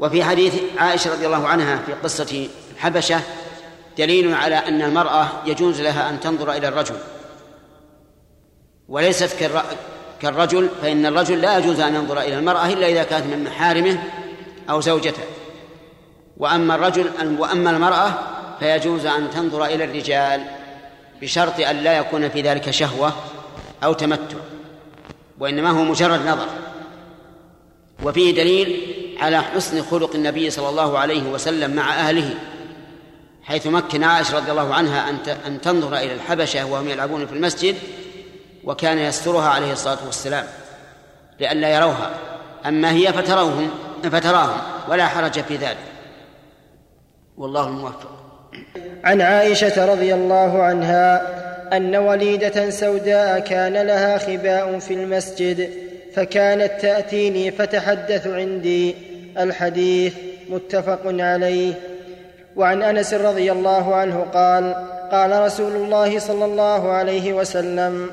وفي حديث عائشة رضي الله عنها في قصة الحبشة دليل على أن المرأة يجوز لها أن تنظر إلى الرجل. وليست كالرجل فإن الرجل لا يجوز أن ينظر إلى المرأة إلا إذا كانت من محارمه أو زوجته. وأما الرجل وأما المرأة فيجوز أن تنظر إلى الرجال بشرط أن لا يكون في ذلك شهوة أو تمتع وإنما هو مجرد نظر وفيه دليل على حسن خلق النبي صلى الله عليه وسلم مع أهله حيث مكن عائشة رضي الله عنها أن تنظر إلى الحبشة وهم يلعبون في المسجد وكان يسترها عليه الصلاة والسلام لئلا يروها. أما هي فتروهم فتراهم ولا حرج في ذلك. والله الموفق. عن عائشة رضي الله عنها أن وليدة سوداء كان لها خباء في المسجد فكانت تأتيني فتحدث عندي. الحديث متفق عليه. وعن أنس رضي الله عنه قال قال رسول الله صلى الله عليه وسلم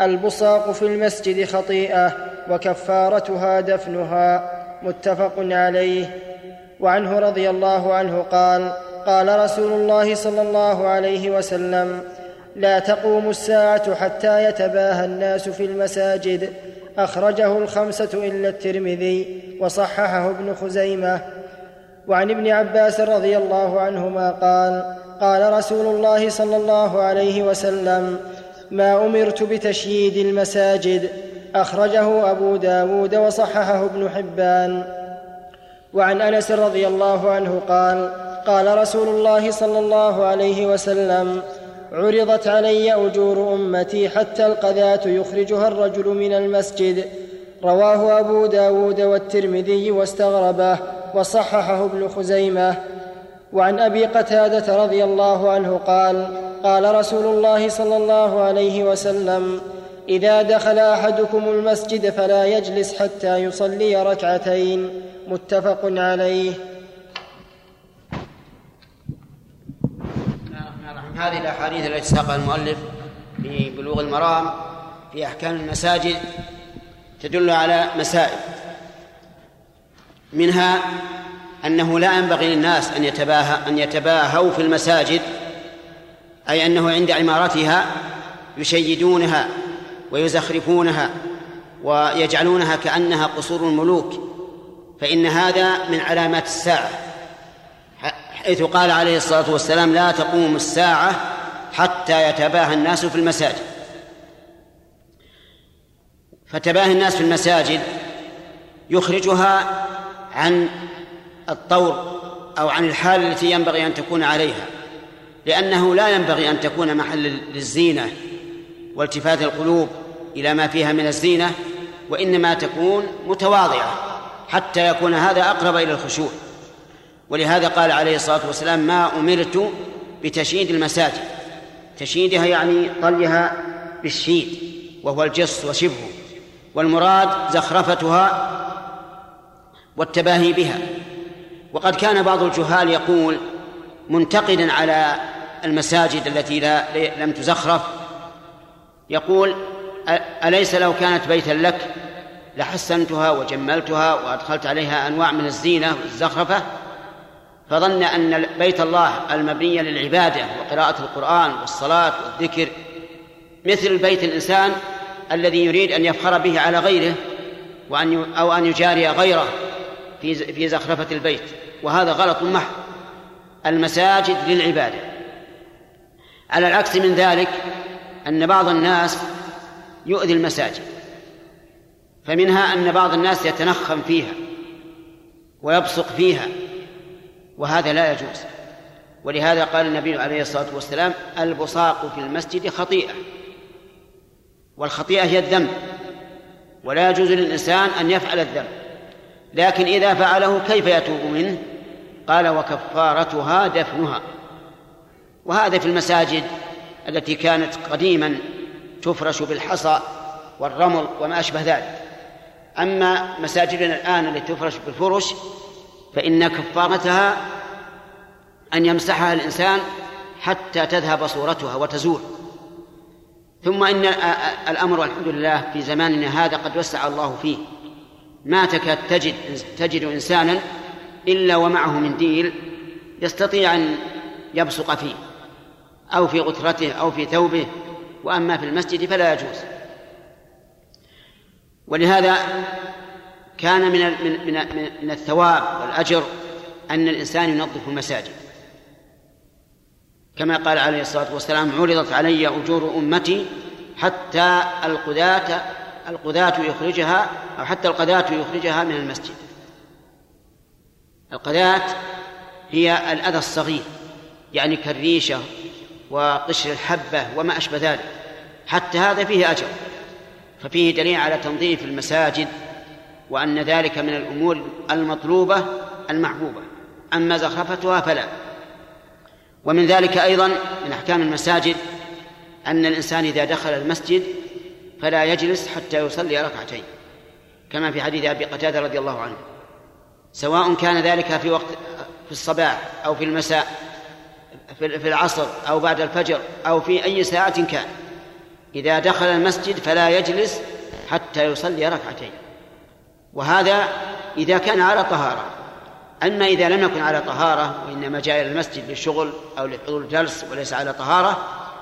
البصاق في المسجد خطيئة وكفارتها دفنها. متفق عليه. وعنه رضي الله عنه قال قال رسول الله صلى الله عليه وسلم لا تقوم الساعة حتى يتباهى الناس في المساجد. أخرجه الخمسة إلا الترمذي وصححه ابن خزيمة. وعن ابن عباس رضي الله عنهما قال قال رسول الله صلى الله عليه وسلم ما أمرت بتشييد المساجد. أخرجه أبو داود وصححه ابن حبان. وعن أنس رضي الله عنه قال قال رسول الله صلى الله عليه وسلم عرضت علي أجور أمتي حتى القذاة يخرجها الرجل من المسجد. رواه أبو داود والترمذي واستغربه وصححه ابن خزيمة. وعن أبي قتادة رضي الله عنه قال قال رسول الله صلى الله عليه وسلم إذا دخل أحدكم المسجد فلا يجلس حتى يصلي ركعتين. متفق عليه. هذه الأحاديث التي ساقها المؤلف في بلوغ المرام في أحكام المساجد تدل على مسائل. منها أنه لا ينبغي للناس أن يتباهى أن يتباهوا في المساجد أي أنه عند عمارتها يشيدونها ويزخرفونها ويجعلونها كأنها قصور الملوك فإن هذا من علامات الساعة. حيث قال عليه الصلاة والسلام لا تقوم الساعة حتى يتباهى الناس في المساجد. فتباهي الناس في المساجد يخرجها عن الطور أو عن الحال التي ينبغي أن تكون عليها لأنه لا ينبغي أن تكون محل للزينة والتفات القلوب إلى ما فيها من الزينة وإنما تكون متواضعة حتى يكون هذا أقرب إلى الخشوع. ولهذا قال عليه الصلاة والسلام ما أمرت بتشييد المساجد. تشييدها يعني طليها بالشيد وهو الجص وشبهه. والمراد زخرفتها والتباهي بها. وقد كان بعض الجهال يقول منتقدا على المساجد التي لا لم تزخرف يقول أليس لو كانت بيتا لك؟ لحسنتها وجملتها وأدخلت عليها أنواع من الزينة والزخرفة فظن أن بيت الله المبني للعبادة وقراءة القرآن والصلاة والذكر مثل بيت الإنسان الذي يريد أن يفخر به على غيره وأن أو أن يجاري غيره في في زخرفة البيت. وهذا غلط محض. المساجد للعبادة. على العكس من ذلك أن بعض الناس يؤذي المساجد. فمنها أن بعض الناس يتنخم فيها ويبصق فيها. وهذا لا يجوز. ولهذا قال النبي عليه الصلاة والسلام البصاق في المسجد خطيئة. والخطيئة هي الذنب. ولا يجوز للإنسان أن يفعل الذنب. لكن إذا فعله كيف يتوب منه؟ قال وكفارتها دفنها. وهذا في المساجد التي كانت قديما تفرش بالحصى والرمل وما أشبه ذلك. أما مساجدنا الآن التي تفرش بالفرش فإن كفارتها أن يمسحها الإنسان حتى تذهب صورتها وتزول. ثم إن الأمر والحمد لله في زماننا هذا قد وسع الله فيه. ما تكاد تجد تجد إنسانا إلا ومعه منديل يستطيع أن يبصق فيه أو في غترته أو في ثوبه. وأما في المسجد فلا يجوز. ولهذا كان من من من الثواب والأجر أن الإنسان ينظف المساجد. كما قال عليه الصلاة والسلام عرضت علي أجور أمتي حتى القذاة القذاة يخرجها أو حتى القذاة يخرجها من المسجد. القذاة هي الأذى الصغير يعني كالريشة وقشر الحبة وما أشبه ذلك حتى هذا فيه أجر ففيه دليل على تنظيف المساجد وأن ذلك من الأمور المطلوبة المحبوبة. أما زخرفتها فلا. ومن ذلك أيضا من أحكام المساجد أن الإنسان إذا دخل المسجد فلا يجلس حتى يصلي ركعتين كما في حديث أبي قتادة رضي الله عنه. سواء كان ذلك في وقت في الصباح أو في المساء في العصر أو بعد الفجر أو في أي ساعة كان. إذا دخل المسجد فلا يجلس حتى يصلي ركعتين. وهذا إذا كان على طهارة. أما إذا لم يكن على طهارة وإنما جاء إلى المسجد للشغل أو لحضور الجلس وليس على طهارة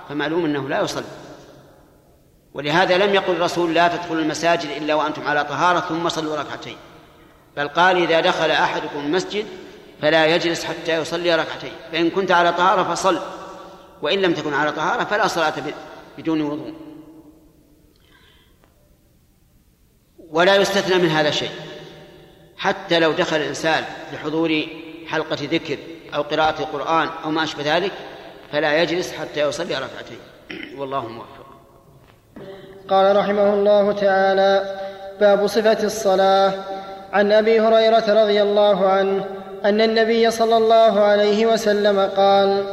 فمعلوم أنه لا يصلي. ولهذا لم يقل الرسول لا تدخلوا المساجد إلا وأنتم على طهارة ثم صلوا ركعتين. بل قال إذا دخل أحدكم المسجد فلا يجلس حتى يصلي ركعتين. فإن كنت على طهارة فصل وإن لم تكن على طهارة فلا صلاة بدون وضوء. ولا يستثنى من هذا شيء. حتى لو دخل الإنسان لحضور حلقة ذكر أو قراءة القرآن أو ما أشبه ذلك فلا يجلس حتى يصلي ركعتين. والله موفق. قال رحمه الله تعالى باب صفة الصلاة. عن أبي هريرة رضي الله عنه أن النبي صلى الله عليه وسلم قال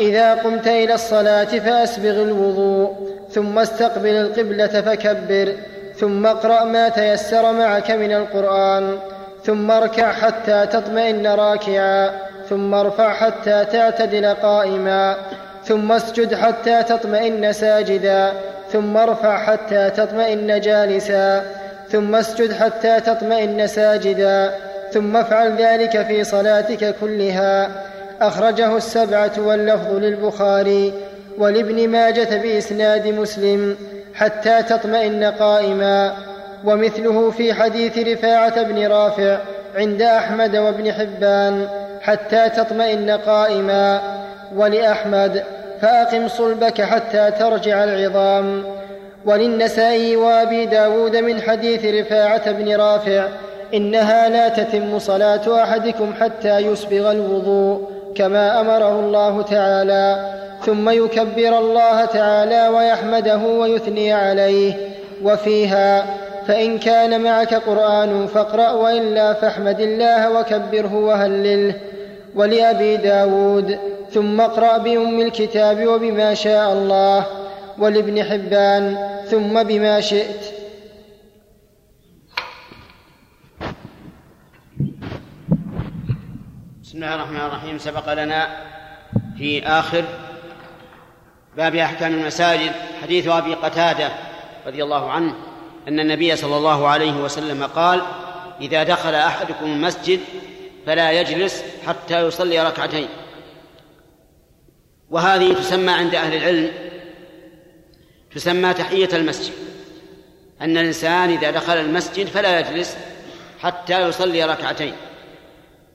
إذا قمت إلى الصلاة فأسبغ الوضوء ثم استقبل القبلة فكبر. ثم اقرأ ما تيسر معك من القرآن ثم اركع حتى تطمئن راكعا ثم ارفع حتى تعتدل قائما ثم اسجد حتى تطمئن ساجدا ثم ارفع حتى تطمئن جالسا ثم اسجد حتى تطمئن ساجدا ثم افعل ذلك في صلاتك كلها. أخرجه السبعة واللفظ للبخاري ولابن ماجة بإسناد مسلم. حتى تطمئن قائما. ومثله في حديث رفاعة بن رافع عند أحمد وابن حبان حتى تطمئن قائما. ولأحمد فأقم صلبك حتى ترجع العظام. وللنسائي وأبي داود من حديث رفاعة بن رافع إنها لا تتم صلاة أحدكم حتى يسبغ الوضوء كما أمره الله تعالى. ثم يكبر الله تعالى ويحمده ويثني عليه. وفيها فإن كان معك قرآن فاقرأ وإلا فاحمد الله وكبره وهلله ولأبي داود ثم اقرأ بأم الكتاب وبما شاء الله. ولابن حبان ثم بما شئت. بسم الله الرحمن الرحيم. سبق لنا في آخر باب أحكام المساجد حديث أبي قتادة رضي الله عنه أن النبي صلى الله عليه وسلم قال إذا دخل أحدكم المسجد فلا يجلس حتى يصلي ركعتين. وهذه تسمى عند أهل العلم تسمى تحية المسجد. أن الإنسان إذا دخل المسجد فلا يجلس حتى يصلي ركعتين.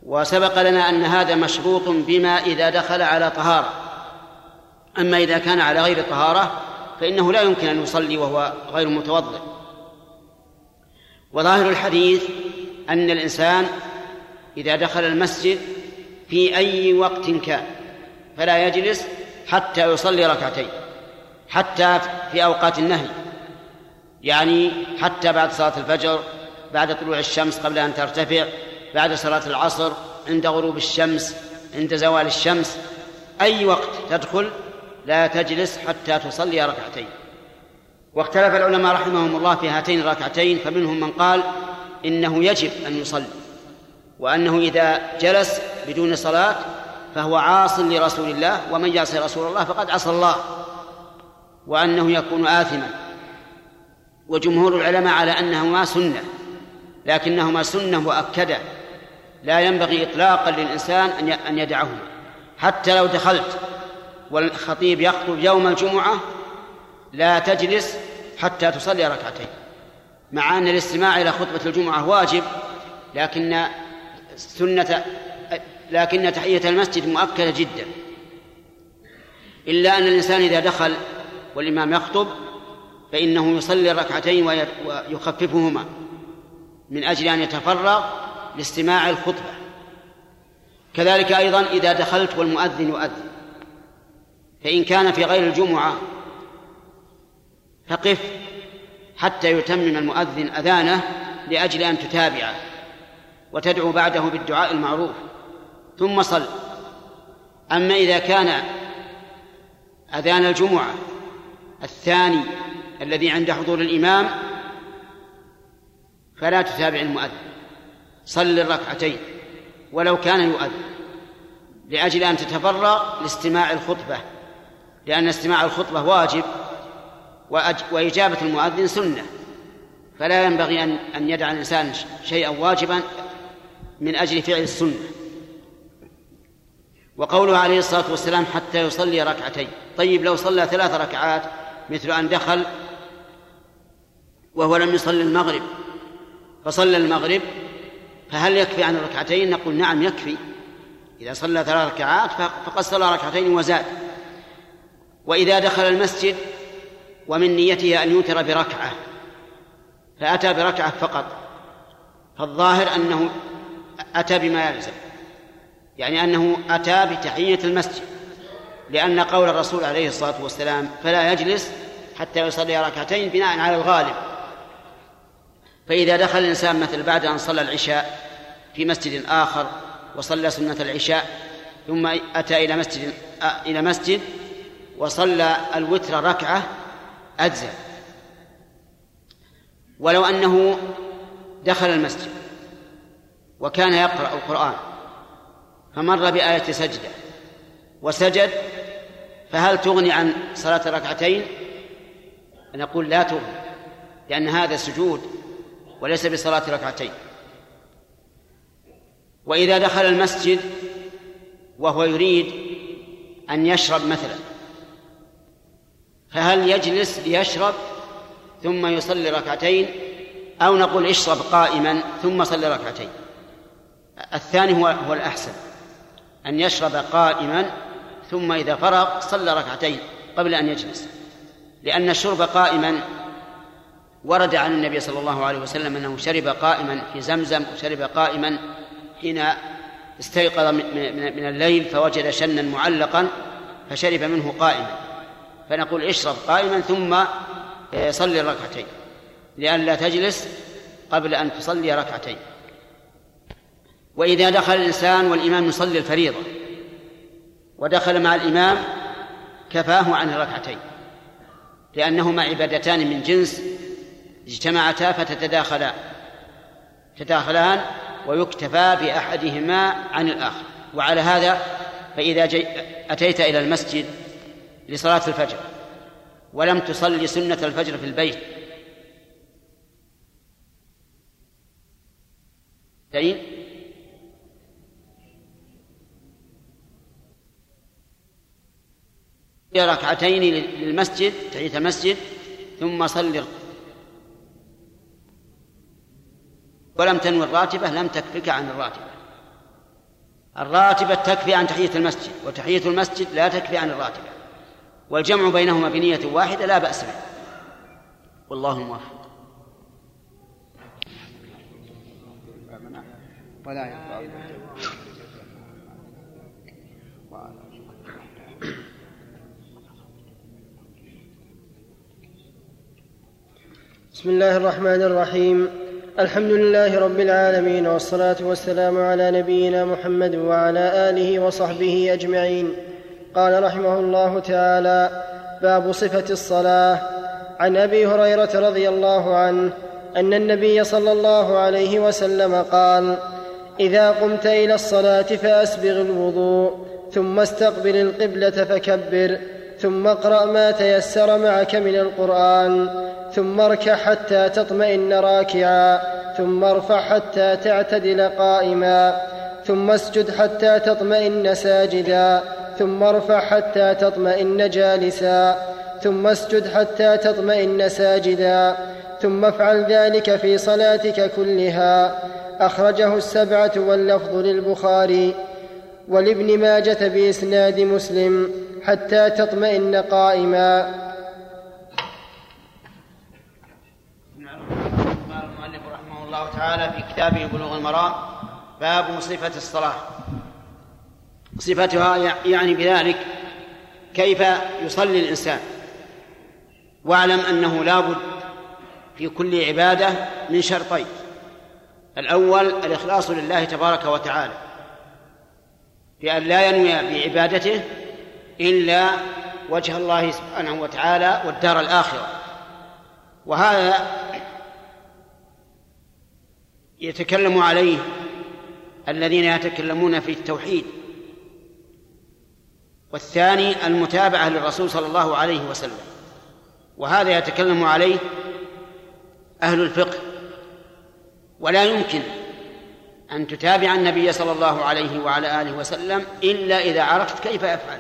وسبق لنا أن هذا مشروط بما إذا دخل على طهارة. أما إذا كان على غير طهارة فإنه لا يمكن أن يصلي وهو غير متوضئ. وظاهر الحديث أن الإنسان إذا دخل المسجد في أي وقت كان فلا يجلس حتى يصلي ركعتين حتى في أوقات النهي يعني حتى بعد صلاة الفجر بعد طلوع الشمس قبل أن ترتفع بعد صلاة العصر عند غروب الشمس عند زوال الشمس أي وقت تدخل لا تجلس حتى تصلي ركعتين. واختلف العلماء رحمهم الله في هاتين الركعتين فمنهم من قال إنه يجب أن يصلي وأنه إذا جلس بدون صلاة فهو عاص لرسول الله ومن يعصي رسول الله فقد عصى الله وأنه يكون آثما. وجمهور العلماء على أنهما سنة لكنهما سنة مؤكدة لا ينبغي إطلاقا للإنسان أن يدعهما حتى لو دخلت والخطيب يخطب يوم الجمعة لا تجلس حتى تصلي ركعتين مع أن الاستماع إلى خطبة الجمعة واجب لكن سنة لكن تحية المسجد مؤكدة جدا. إلا أن الإنسان إذا دخل والإمام يخطب فإنه يصلي الركعتين ويخففهما من أجل أن يتفرغ لاستماع الخطبة. كذلك أيضا إذا دخلت والمؤذن يؤذن. فإن كان في غير الجمعة فقف حتى يتمم المؤذن أذانه لأجل أن تتابعه وتدعو بعده بالدعاء المعروف. ثم صل. أما إذا كان أذان الجمعة الثاني الذي عند حضور الإمام فلا تتابع المؤذن. صل الركعتين ولو كان يؤذن لأجل أن تتفرغ لاستماع الخطبة. لأن استماع الخطبة واجب وإجابة المؤذن سنة. فلا ينبغي أن أن يدع الإنسان شيئا واجبا من أجل فعل السنة. وقوله عليه الصلاة والسلام حتى يصلي ركعتين. طيب لو صلى ثلاث ركعات مثل أن دخل وهو لم يصلي المغرب فصلى المغرب فهل يكفي عن الركعتين؟ نقول نعم يكفي. إذا صلى ثلاث ركعات فقد صلى ركعتين وزاد. وإذا دخل المسجد ومن نيته أن يوتر بركعة فأتى بركعة فقط فالظاهر أنه أتى بما يلزم يعني أنه أتى بتحية المسجد لأن قول الرسول عليه الصلاة والسلام فلا يجلس حتى يصلي ركعتين بناء على الغالب فإذا دخل الإنسان مثل بعد أن صلى العشاء في مسجد آخر وصلى سنة العشاء ثم أتى إلى مسجد إلى مسجد وصلى الوتر ركعة أجزى ولو أنه دخل المسجد وكان يقرأ القرآن فمر بآية سجدة وسجد فهل تغني عن صلاة ركعتين؟ نقول لا تغني لأن هذا سجود وليس بصلاة ركعتين وإذا دخل المسجد وهو يريد أن يشرب مثلا فهل يجلس ليشرب ثم يصلي ركعتين أو نقول اشرب قائما ثم صلي ركعتين؟ الثاني هو هو الأحسن أن يشرب قائما ثم إذا فرغ صلى ركعتين قبل أن يجلس لأن الشرب قائما ورد عن النبي صلى الله عليه وسلم أنه شرب قائما في زمزم وشرب قائما حين استيقظ من الليل فوجد شنا معلقا فشرب منه قائما. فنقول اشرب قائما ثم صلي الركعتين لئلا تجلس قبل أن تصلي ركعتين. وإذا دخل الإنسان والإمام يصلي الفريضة ودخل مع الإمام كفاه عن الركعتين لأنهما عبادتان من جنس اجتمعتا فتتداخلان تداخلان ويكتفى بأحدهما عن الآخر. وعلى هذا فإذا أتيت إلى المسجد لصلاة الفجر ولم تصلي سنة الفجر في البيت. دين ركعتين للمسجد تحية المسجد ثم صل ولم تنوي الراتبة لم تكفك عن الراتبة. الراتبة تكفي عن تحية المسجد وتحية المسجد لا تكفي عن الراتبة. والجمع بينهما بنية واحدة لا بأس به. والله الموفق ولا بسم الله الرحمن الرحيم. الحمد لله رب العالمين والصلاة والسلام على نبينا محمد وعلى آله وصحبه أجمعين. قال رحمه الله تعالى باب صفة الصلاة. عن أبي هريرة رضي الله عنه أن النبي صلى الله عليه وسلم قال إذا قمت إلى الصلاة فأسبغ الوضوء ثم استقبل القبلة فكبر ثم اقرأ ما تيسر معك من القرآن ثم اركع حتى تطمئن راكعا ثم ارفع حتى تعتدل قائما ثم اسجد حتى تطمئن ساجدا. ثم ارفع حتى تطمئن جالسا ثم اسجد حتى تطمئن ساجدا ثم افعل ذلك في صلاتك كلها. أخرجه السبعة واللفظ للبخاري ولابن ماجة بإسناد مسلم حتى تطمئن قائما. المؤلف رحمه الله تعالى في كتابه بلوغ المرام باب صفة الصلاة. صفتها يعني بذلك كيف يصلي الإنسان. واعلم أنه لابد في كل عبادة من شرطين. الأول الإخلاص لله تبارك وتعالى. بأن لا ينوي بعبادته إلا وجه الله سبحانه وتعالى والدار الآخرة. وهذا يتكلم عليه الذين يتكلمون في التوحيد. والثاني المتابعة للرسول صلى الله عليه وسلم. وهذا يتكلم عليه أهل الفقه. ولا يمكن أن تتابع النبي صلى الله عليه وعلى آله وسلم إلا إذا عرفت كيف يفعل.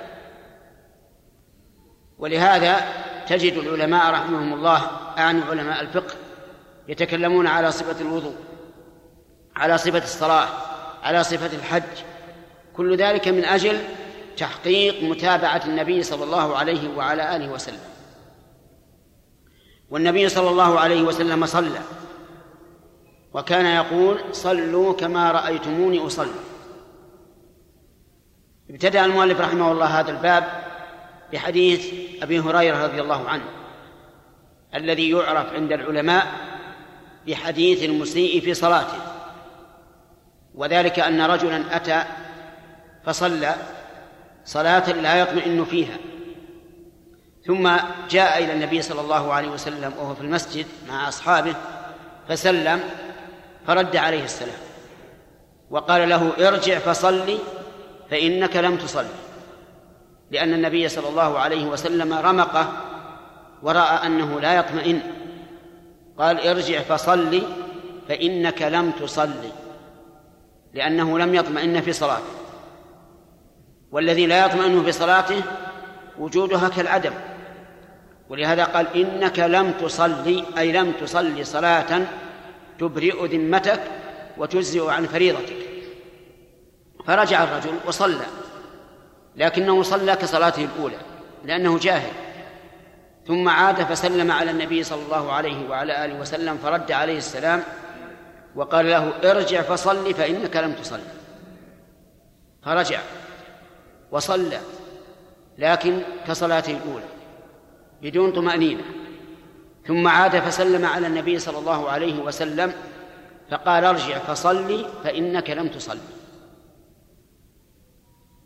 ولهذا تجد العلماء رحمهم الله أعني علماء الفقه يتكلمون على صفة الوضوء على صفة الصلاة على صفة الحج. كل ذلك من أجل تحقيق متابعة النبي صلى الله عليه وعلى آله وسلم. والنبي صلى الله عليه وسلم صلى. وكان يقول صلوا كما رأيتموني أصلي. ابتدأ المؤلف رحمه الله هذا الباب بحديث أبي هريرة رضي الله عنه الذي يعرف عند العلماء بحديث المسيء في صلاته. وذلك أن رجلا أتى فصلى صلاة لا يطمئن فيها. ثم جاء إلى النبي صلى الله عليه وسلم وهو في المسجد مع أصحابه فسلم فرد عليه السلام وقال له ارجع فصلي فإنك لم تصلي. لأن النبي صلى الله عليه وسلم رمقه ورأى أنه لا يطمئن. قال ارجع فصلي فإنك لم تصلي. لأنه لم يطمئن في صلاته. والذي لا يطمئن في صلاته وجودها كالعدم. ولهذا قال إنك لم تصلي أي لم تصلي صلاة تبرئ ذمتك وتجزئ عن فريضتك. فرجع الرجل وصلى لكنه صلى كصلاته الأولى لأنه جاهل. ثم عاد فسلم على النبي صلى الله عليه وعلى آله وسلم فرد عليه السلام وقال له ارجع فصل فإنك لم تصل فرجع. وصلى لكن كصلاته الأولى بدون طمأنينة. ثم عاد فسلم على النبي صلى الله عليه وسلم فقال ارجع فصلي فإنك لم تصلي.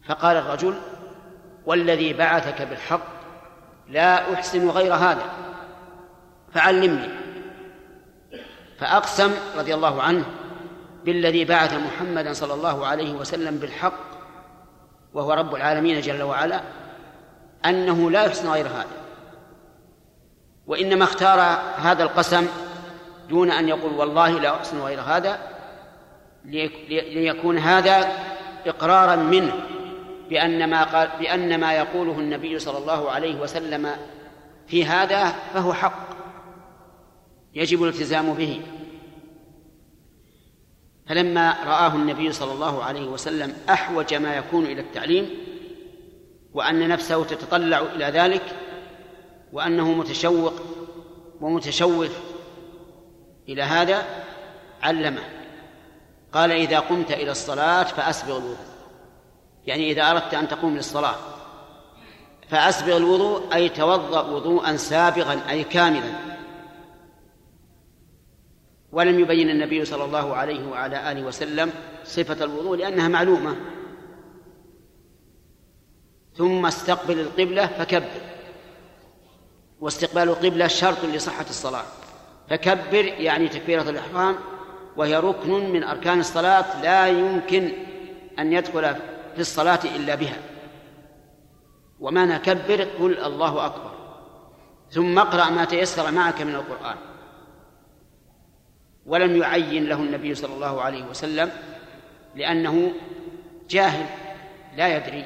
فقال الرجل والذي بعثك بالحق لا أحسن غير هذا فعلمني. فأقسم رضي الله عنه بالذي بعث محمدا صلى الله عليه وسلم بالحق وهو رب العالمين جل وعلا أنه لا يحسن غير هذا. وإنما اختار هذا القسم دون أن يقول والله لا أحسن غير هذا ليكون هذا إقرارا منه بأن ما قال بأن ما يقوله النبي صلى الله عليه وسلم في هذا فهو حق يجب الالتزام به. فلما رآه النبي صلى الله عليه وسلم أحوج ما يكون إلى التعليم وأن نفسه تتطلع إلى ذلك وأنه متشوق ومتشوف إلى هذا علمه. قال إذا قمت إلى الصلاة فأسبغ الوضوء. يعني إذا أردت أن تقوم للصلاة فأسبغ الوضوء أي توضأ وضوءا سابغا أي كاملا. ولم يبين النبي صلى الله عليه وعلى آله وسلم صفة الوضوء لأنها معلومة. ثم استقبل القبلة فكبر. واستقبال القبلة شرط لصحة الصلاة. فكبر يعني تكبيرة الإحرام وهي ركن من أركان الصلاة لا يمكن أن يدخل في الصلاة إلا بها. ومعنى كبر قل الله أكبر. ثم اقرأ ما تيسر معك من القرآن. ولم يعين له النبي صلى الله عليه وسلم لأنه جاهل لا يدري.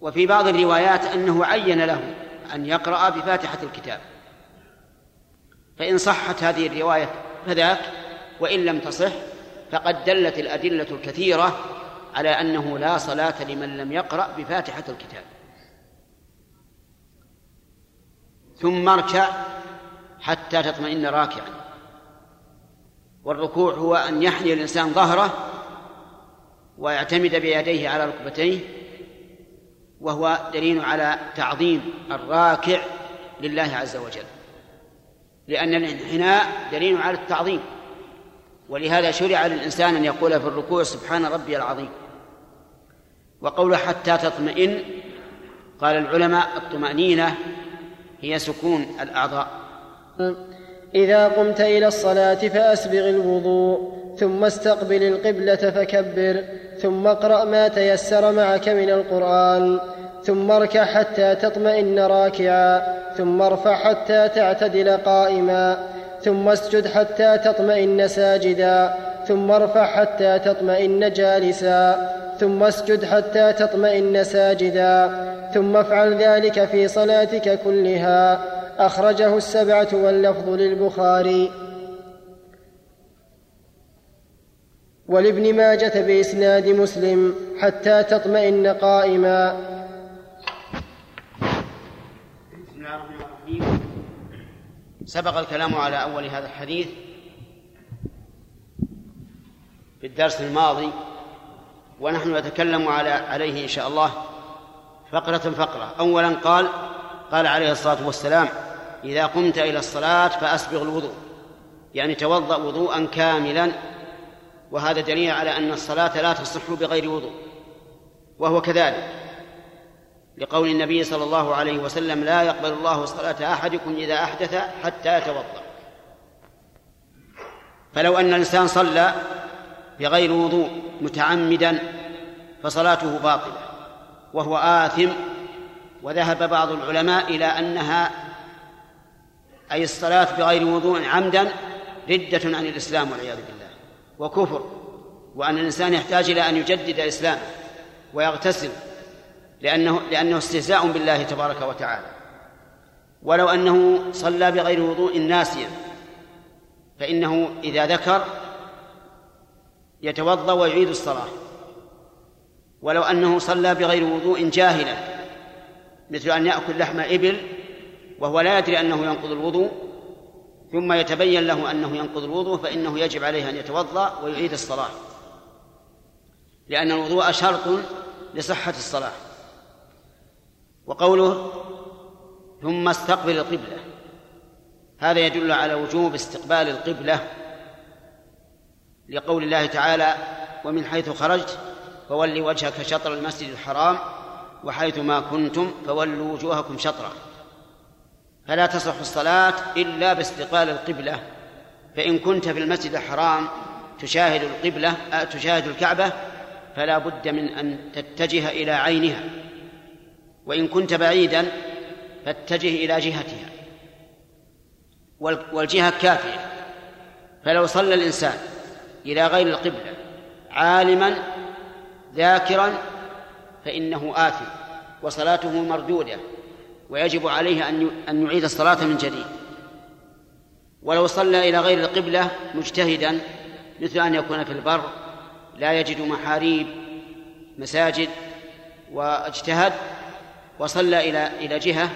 وفي بعض الروايات أنه عين له أن يقرأ بفاتحة الكتاب. فإن صحت هذه الرواية فذاك وإن لم تصح فقد دلت الأدلة الكثيرة على أنه لا صلاة لمن لم يقرأ بفاتحة الكتاب. ثم اركع حتى تطمئن راكعا. والركوع هو أن يحني الإنسان ظهره ويعتمد بيديه على ركبتيه وهو دليل على تعظيم الراكع لله عز وجل. لأن الانحناء دليل على التعظيم ولهذا شرع للإنسان أن يقول في الركوع سبحان ربي العظيم وقوله حتى تطمئن قال العلماء الطمأنينة هي سكون الأعضاء إذا قمت إلى الصلاة فأسبغ الوضوء ثم استقبل القبلة فكبر ثم اقرأ ما تيسر معك من القرآن ثم اركع حتى تطمئن راكعا ثم ارفع حتى تعتدل قائما ثم اسجد حتى تطمئن ساجدا ثم ارفع حتى تطمئن جالسا ثم اسجد حتى تطمئن ساجدا ثم افعل ذلك في صلاتك كلها. أخرجه السبعة واللفظ للبخاري. ولابن ماجة بإسناد مسلم حتى تطمئن قائما. بسم الله الرحمن الرحيم سبق الكلام على أول هذا الحديث في الدرس الماضي ونحن نتكلم على عليه إن شاء الله فقرة فقرة أولا قال قال عليه الصلاة والسلام إذا قمت إلى الصلاة فأسبغ الوضوء. يعني توضأ وضوءا كاملا وهذا دليل على أن الصلاة لا تصح بغير وضوء. وهو كذلك لقول النبي صلى الله عليه وسلم لا يقبل الله صلاة أحدكم إذا أحدث حتى يتوضأ. فلو أن الإنسان صلى بغير وضوء متعمدا فصلاته باطلة وهو آثم وذهب بعض العلماء إلى أنها أي الصلاة بغير وضوء عمدا ردة عن الإسلام والعياذ بالله وكفر وأن الإنسان يحتاج إلى أن يجدد إسلامه ويغتسل لأنه لأنه استهزاء بالله تبارك وتعالى. ولو أنه صلى بغير وضوء ناسيا فإنه إذا ذكر يتوضأ ويعيد الصلاة. ولو أنه صلى بغير وضوء جاهلا مثل أن يأكل لحم إبل وهو لا يدري أنه ينقض الوضوء ثم يتبين له أنه ينقض الوضوء فإنه يجب عليه أن يتوضأ ويعيد الصلاة. لأن الوضوء شرط لصحة الصلاة. وقوله ثم استقبل القبلة هذا يدل على وجوب استقبال القبلة لقول الله تعالى ومن حيث خرجت فول وجهك شطر المسجد الحرام وحيث ما كنتم فولوا وجوهكم شطره فلا تصح الصلاة إلا باستقبال القبلة. فإن كنت في المسجد الحرام تشاهد القبلة آه، تشاهد الكعبة فلا بد من أن تتجه إلى عينها. وإن كنت بعيدا فاتجه إلى جهتها. والجهة كافية. فلو صلى الإنسان إلى غير القبلة عالما ذاكرا فإنه آثم وصلاته مردودة. ويجب عليه أن أن يعيد الصلاة من جديد. ولو صلى إلى غير القبلة مجتهدا مثل أن يكون في البر لا يجد محاريب مساجد واجتهد وصلى إلى إلى جهة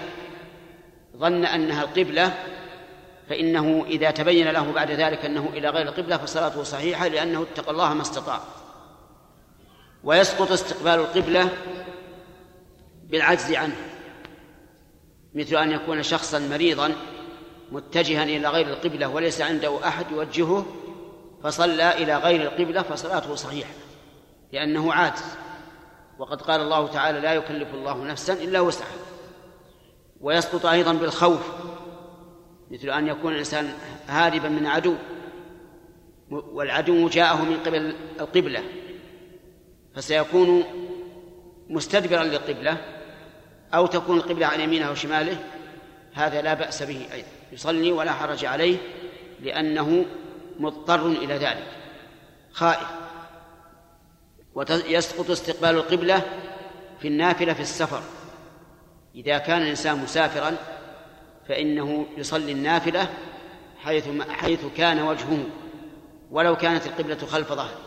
ظن أنها القبلة فإنه إذا تبين له بعد ذلك أنه إلى غير القبلة فصلاته صحيحة لأنه اتقى الله ما استطاع. ويسقط استقبال القبلة بالعجز عنه. مثل أن يكون شخصا مريضا متجها إلى غير القبلة وليس عنده أحد يوجهه فصلى إلى غير القبلة فصلاته صحيحة لأنه عاجز. وقد قال الله تعالى لا يكلف الله نفسا إلا وسعها ويسقط أيضا بالخوف مثل أن يكون الإنسان هاربا من عدو والعدو جاءه من قبل القبلة فسيكون مستدبرا للقبلة أو تكون القبلة عن يمينه أو شماله هذا لا بأس به أيضا. يصلي ولا حرج عليه لأنه مضطر إلى ذلك. خائف. ويسقط استقبال القبلة في النافلة في السفر. إذا كان الإنسان مسافرا فإنه يصلي النافلة حيث حيث كان وجهه ولو كانت القبلة خلف ظهره.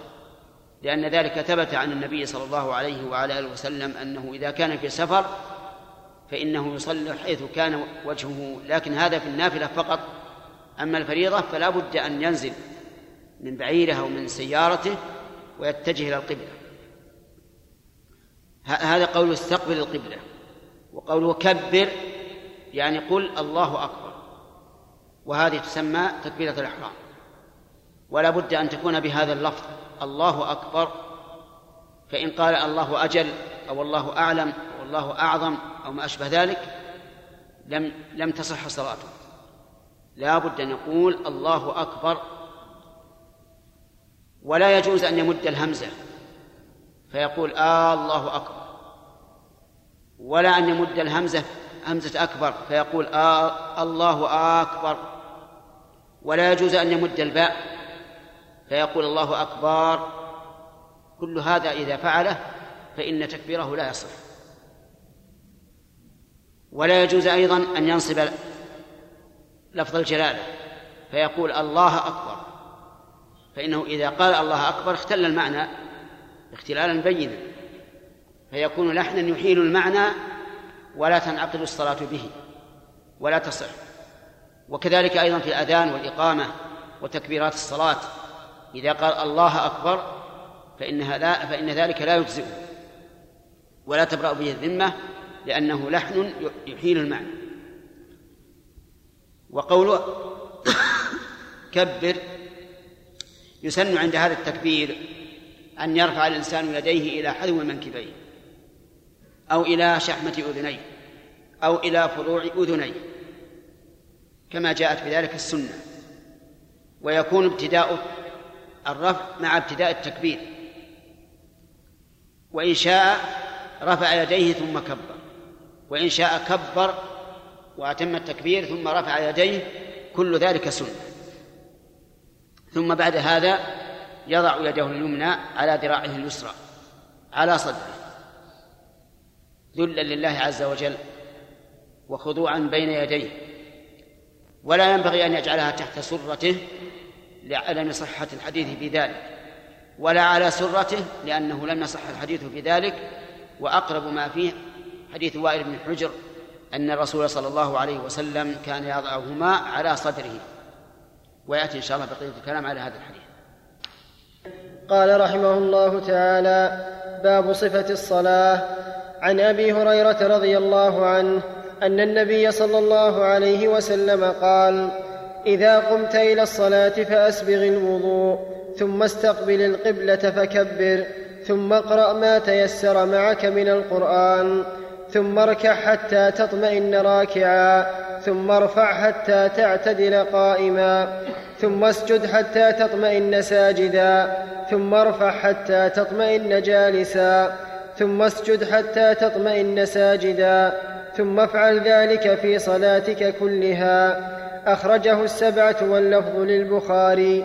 لأن ذلك ثبت عن النبي صلى الله عليه وعلى آله وسلم أنه إذا كان في سفر فإنه يصلي حيث كان وجهه لكن هذا في النافلة فقط. أما الفريضة فلا بد أن ينزل من بعيره أو من سيارته ويتجه إلى القبلة. هذا قول استقبل القبلة وقوله كبر يعني قل الله أكبر وهذه تسمى تكبيرة الإحرام. ولا بد أن تكون بهذا اللفظ الله أكبر. فإن قال الله أجل أو الله أعلم أو الله أعظم أو ما أشبه ذلك لم لم تصح صلاته. لا بد أن يقول الله أكبر. ولا يجوز أن يمد الهمزة فيقول آه الله أكبر. ولا أن يمد الهمزة همزة أكبر فيقول آه الله أكبر. ولا يجوز أن يمد الباء فيقول الله أكبر. كل هذا إذا فعله فإن تكبيره لا يصح. ولا يجوز أيضا أن ينصب لفظ الجلالة فيقول الله أكبر. فإنه إذا قال الله أكبر اختل المعنى اختلالا بينا فيكون لحنا يحيل المعنى ولا تنعقد الصلاة به ولا تصح. وكذلك أيضا في الأذان والإقامة وتكبيرات الصلاة إذا قال الله أكبر فإنها لا فإن ذلك لا يجزئه ولا تبرأ به الذمة لأنه لحن يحيل المعنى. وقوله كبر يسن عند هذا التكبير أن يرفع الإنسان يديه إلى حذو منكبيه أو إلى شحمة أذنيه أو إلى فروع أذنيه كما جاءت بذلك السنة. ويكون ابتداء الرفع مع ابتداء التكبير. وإن شاء رفع يديه ثم كبر. وإن شاء كبر وأتم التكبير ثم رفع يديه كل ذلك سنة. ثم بعد هذا يضع يده اليمنى على ذراعه اليسرى على صدره. ذلا لله عز وجل وخضوعا بين يديه. ولا ينبغي أن يجعلها تحت سرته لعدم صحة الحديث في ذلك ولا على سرته لأنه لم يصح الحديث في ذلك وأقرب ما فيه حديث وائل بن حجر أن الرسول صلى الله عليه وسلم كان يضعهما على صدره. ويأتي إن شاء الله بقية الكلام على هذا الحديث. قال رحمه الله تعالى باب صفة الصلاة. عن أبي هريرة رضي الله عنه أن النبي صلى الله عليه وسلم قال إذا قمت إلى الصلاة فأسبغ الوضوء ثم استقبل القبلة فكبر ثم اقرأ ما تيسر معك من القرآن. ثم اركع حتى تطمئن راكعا ثم ارفع حتى تعتدل قائما ثم اسجد حتى تطمئن ساجدا ثم ارفع حتى تطمئن جالسا ثم اسجد حتى تطمئن ساجدا ثم افعل ذلك في صلاتك كلها. أخرجه السبعة واللفظ للبخاري.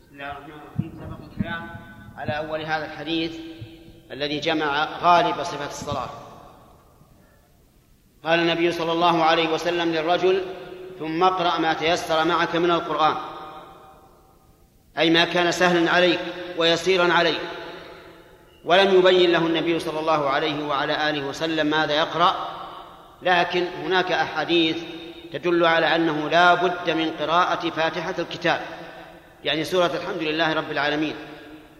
بسم الله الرحمن الرحيم. سبق الكلام على أول هذا الحديث. الذي جمع غالب صفه الصلاة. قال النبي صلى الله عليه وسلم للرجل ثم اقرأ ما تيسر معك من القرآن أي ما كان سهلا عليك ويسيرا عليك. ولم يبين له النبي صلى الله عليه وعلى آله وسلم ماذا يقرأ لكن هناك أحاديث تدل على أنه لا بد من قراءة فاتحة الكتاب يعني سورة الحمد لله رب العالمين.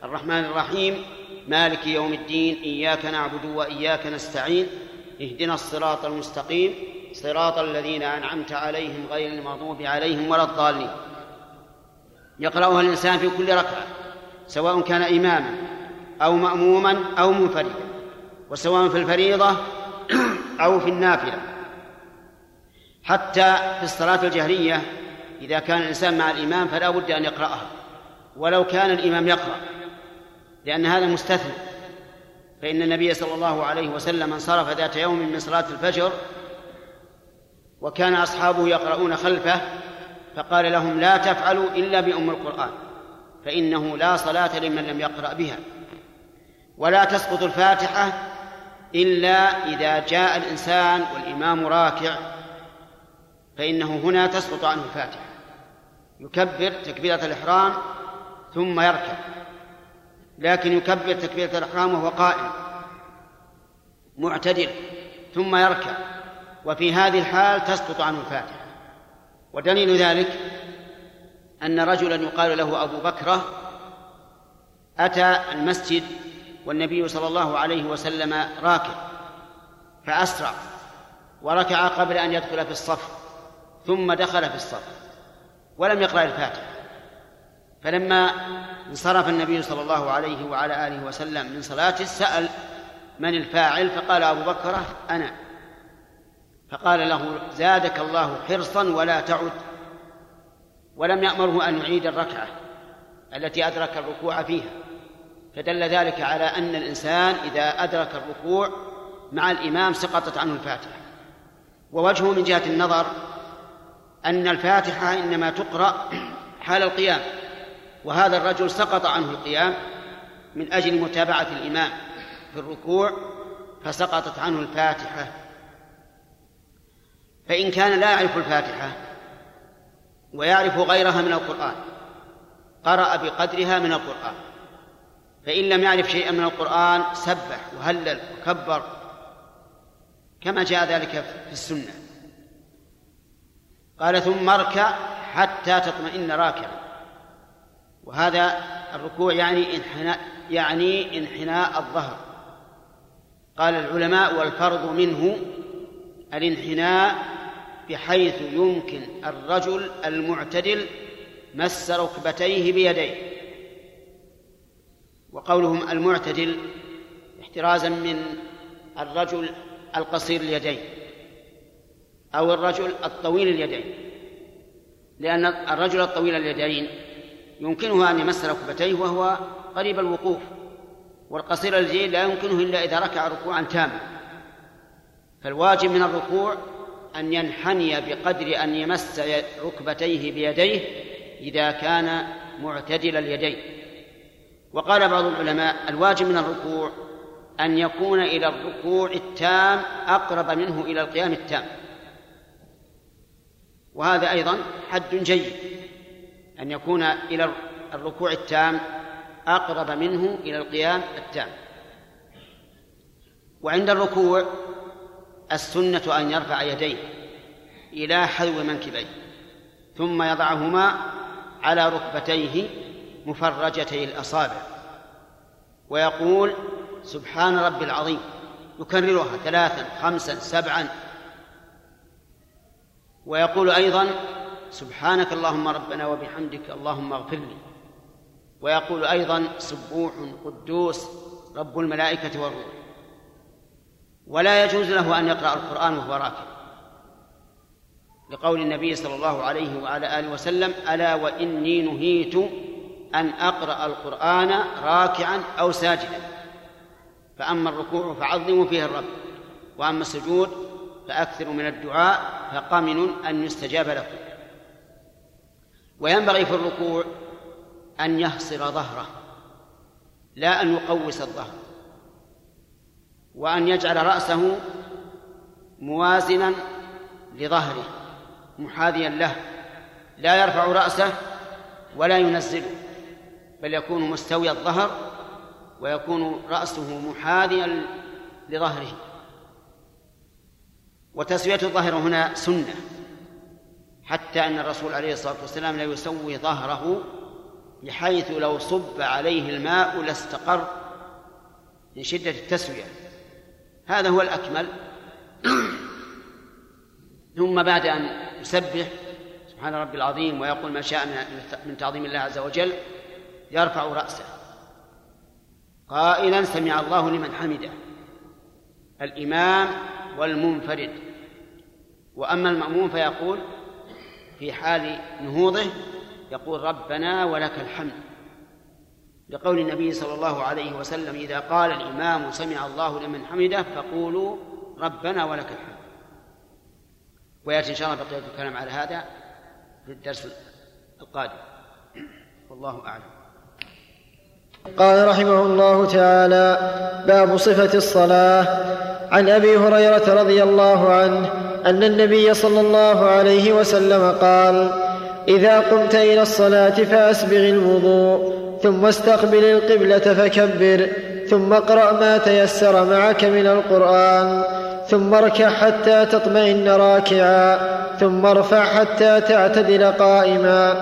الرحمن الرحيم مالك يوم الدين إياك نعبد وإياك نستعين اهدنا الصراط المستقيم صراط الذين أنعمت عليهم غير المغضوب عليهم ولا الضالين. يقرأها الإنسان في كل ركعة سواء كان إماما أو مأموما أو منفردا وسواء في الفريضة أو في النافلة. حتى في الصلاة الجهرية إذا كان الإنسان مع الإمام فلا بد أن يقرأها ولو كان الإمام يقرأ. لأن هذا مستثنى. فإن النبي صلى الله عليه وسلم انصرف ذات يوم من صلاة الفجر وكان أصحابه يقرؤون خلفه فقال لهم لا تفعلوا إلا بأم القرآن فإنه لا صلاة لمن لم يقرأ بها. ولا تسقط الفاتحة إلا إذا جاء الإنسان والإمام راكع فإنه هنا تسقط عنه الفاتحة. يكبر تكبيرة الإحرام ثم يركع. لكن يكبر تكبيرة الإحرام وهو قائم معتدل ثم يركع وفي هذه الحال تسقط عنه الفاتحة. ودليل ذلك أن رجلا يقال له أبو بكرة أتى المسجد والنبي صلى الله عليه وسلم راكع فأسرع وركع قبل أن يدخل في الصف ثم دخل في الصف ولم يقرأ الفاتحة. فلما انصرف النبي صلى الله عليه وعلى آله وسلم من صلاته سأل من الفاعل فقال أبو بكر أنا. فقال له زادك الله حرصا ولا تعد ولم يأمره أن يعيد الركعة التي أدرك الركوع فيها. فدل ذلك على أن الإنسان إذا أدرك الركوع مع الإمام سقطت عنه الفاتحة. ووجهه من جهة النظر أن الفاتحة إنما تقرأ حال القيام. وهذا الرجل سقط عنه القيام من أجل متابعة الإمام في الركوع فسقطت عنه الفاتحة. فإن كان لا يعرف الفاتحة ويعرف غيرها من القرآن قرأ بقدرها من القرآن. فإن لم يعرف شيئا من القرآن سبح وهلل وكبر كما جاء ذلك في السنة. قال ثم اركع حتى تطمئن راكعا. وهذا الركوع يعني انحناء يعني انحناء الظهر. قال العلماء والفرض منه الانحناء بحيث يمكن الرجل المعتدل مس ركبتيه بيديه. وقولهم المعتدل احترازا من الرجل القصير اليدين أو الرجل الطويل اليدين. لأن الرجل الطويل اليدين يمكنه أن يمس ركبتيه وهو قريب الوقوف والقصير الجيل لا يمكنه إلا إذا ركع ركوعا تاما. فالواجب من الركوع أن ينحني بقدر أن يمس ركبتيه بيديه إذا كان معتدل اليدين. وقال بعض العلماء الواجب من الركوع أن يكون إلى الركوع التام أقرب منه إلى القيام التام. وهذا أيضا حد جيد. أن يكون إلى الركوع التام أقرب منه إلى القيام التام. وعند الركوع السنة أن يرفع يديه إلى حذو منكبيه ثم يضعهما على ركبتيه مفرجتي الأصابع ويقول سبحان ربي العظيم. يكررها ثلاثا خمسا سبعا. ويقول أيضا سبحانك اللهم ربنا وبحمدك اللهم اغفر لي. ويقول أيضا سبوح قدوس رب الملائكة والروح. ولا يجوز له أن يقرأ القرآن وهو راكب لقول النبي صلى الله عليه وعلى آله وسلم ألا وإني نهيت أن أقرأ القرآن راكعا أو ساجدا. فأما الركوع فعظموا فيه الرب. وأما السجود فأكثروا من الدعاء فقمن أن يستجاب لكم. وينبغي في الركوع أن يحصر ظهره لا أن يقوس الظهر وأن يجعل رأسه موازنا لظهره محاذيا له لا يرفع رأسه ولا ينزله بل يكون مستوي الظهر ويكون رأسه محاذيا لظهره. وتسوية الظهر هنا سنة. حتى أن الرسول عليه الصلاة والسلام لا يسوي ظهره بحيث لو صب عليه الماء لاستقر من شدة التسوية. هذا هو الأكمل. ثم بعد أن يسبح سبحان ربي العظيم ويقول ما شاء من تعظيم الله عز وجل يرفع رأسه. قائلا سمع الله لمن حمده. الإمام والمنفرد. وأما المأموم فيقول في حال نهوضه يقول ربنا ولك الحمد. لقول النبي صلى الله عليه وسلم إذا قال الإمام سمع الله لمن حمده فقولوا ربنا ولك الحمد. ويأتي إن شاء الله بقية الكلام على هذا في الدرس القادم. والله أعلم. قال رحمه الله تعالى باب صفة الصلاة. عن أبي هريرة رضي الله عنه أن النبي صلى الله عليه وسلم قال إذا قمت إلى الصلاة فأسبغ الوضوء ثم استقبل القبلة فكبر ثم اقرأ ما تيسر معك من القرآن ثم اركع حتى تطمئن راكعا ثم ارفع حتى تعتدل قائما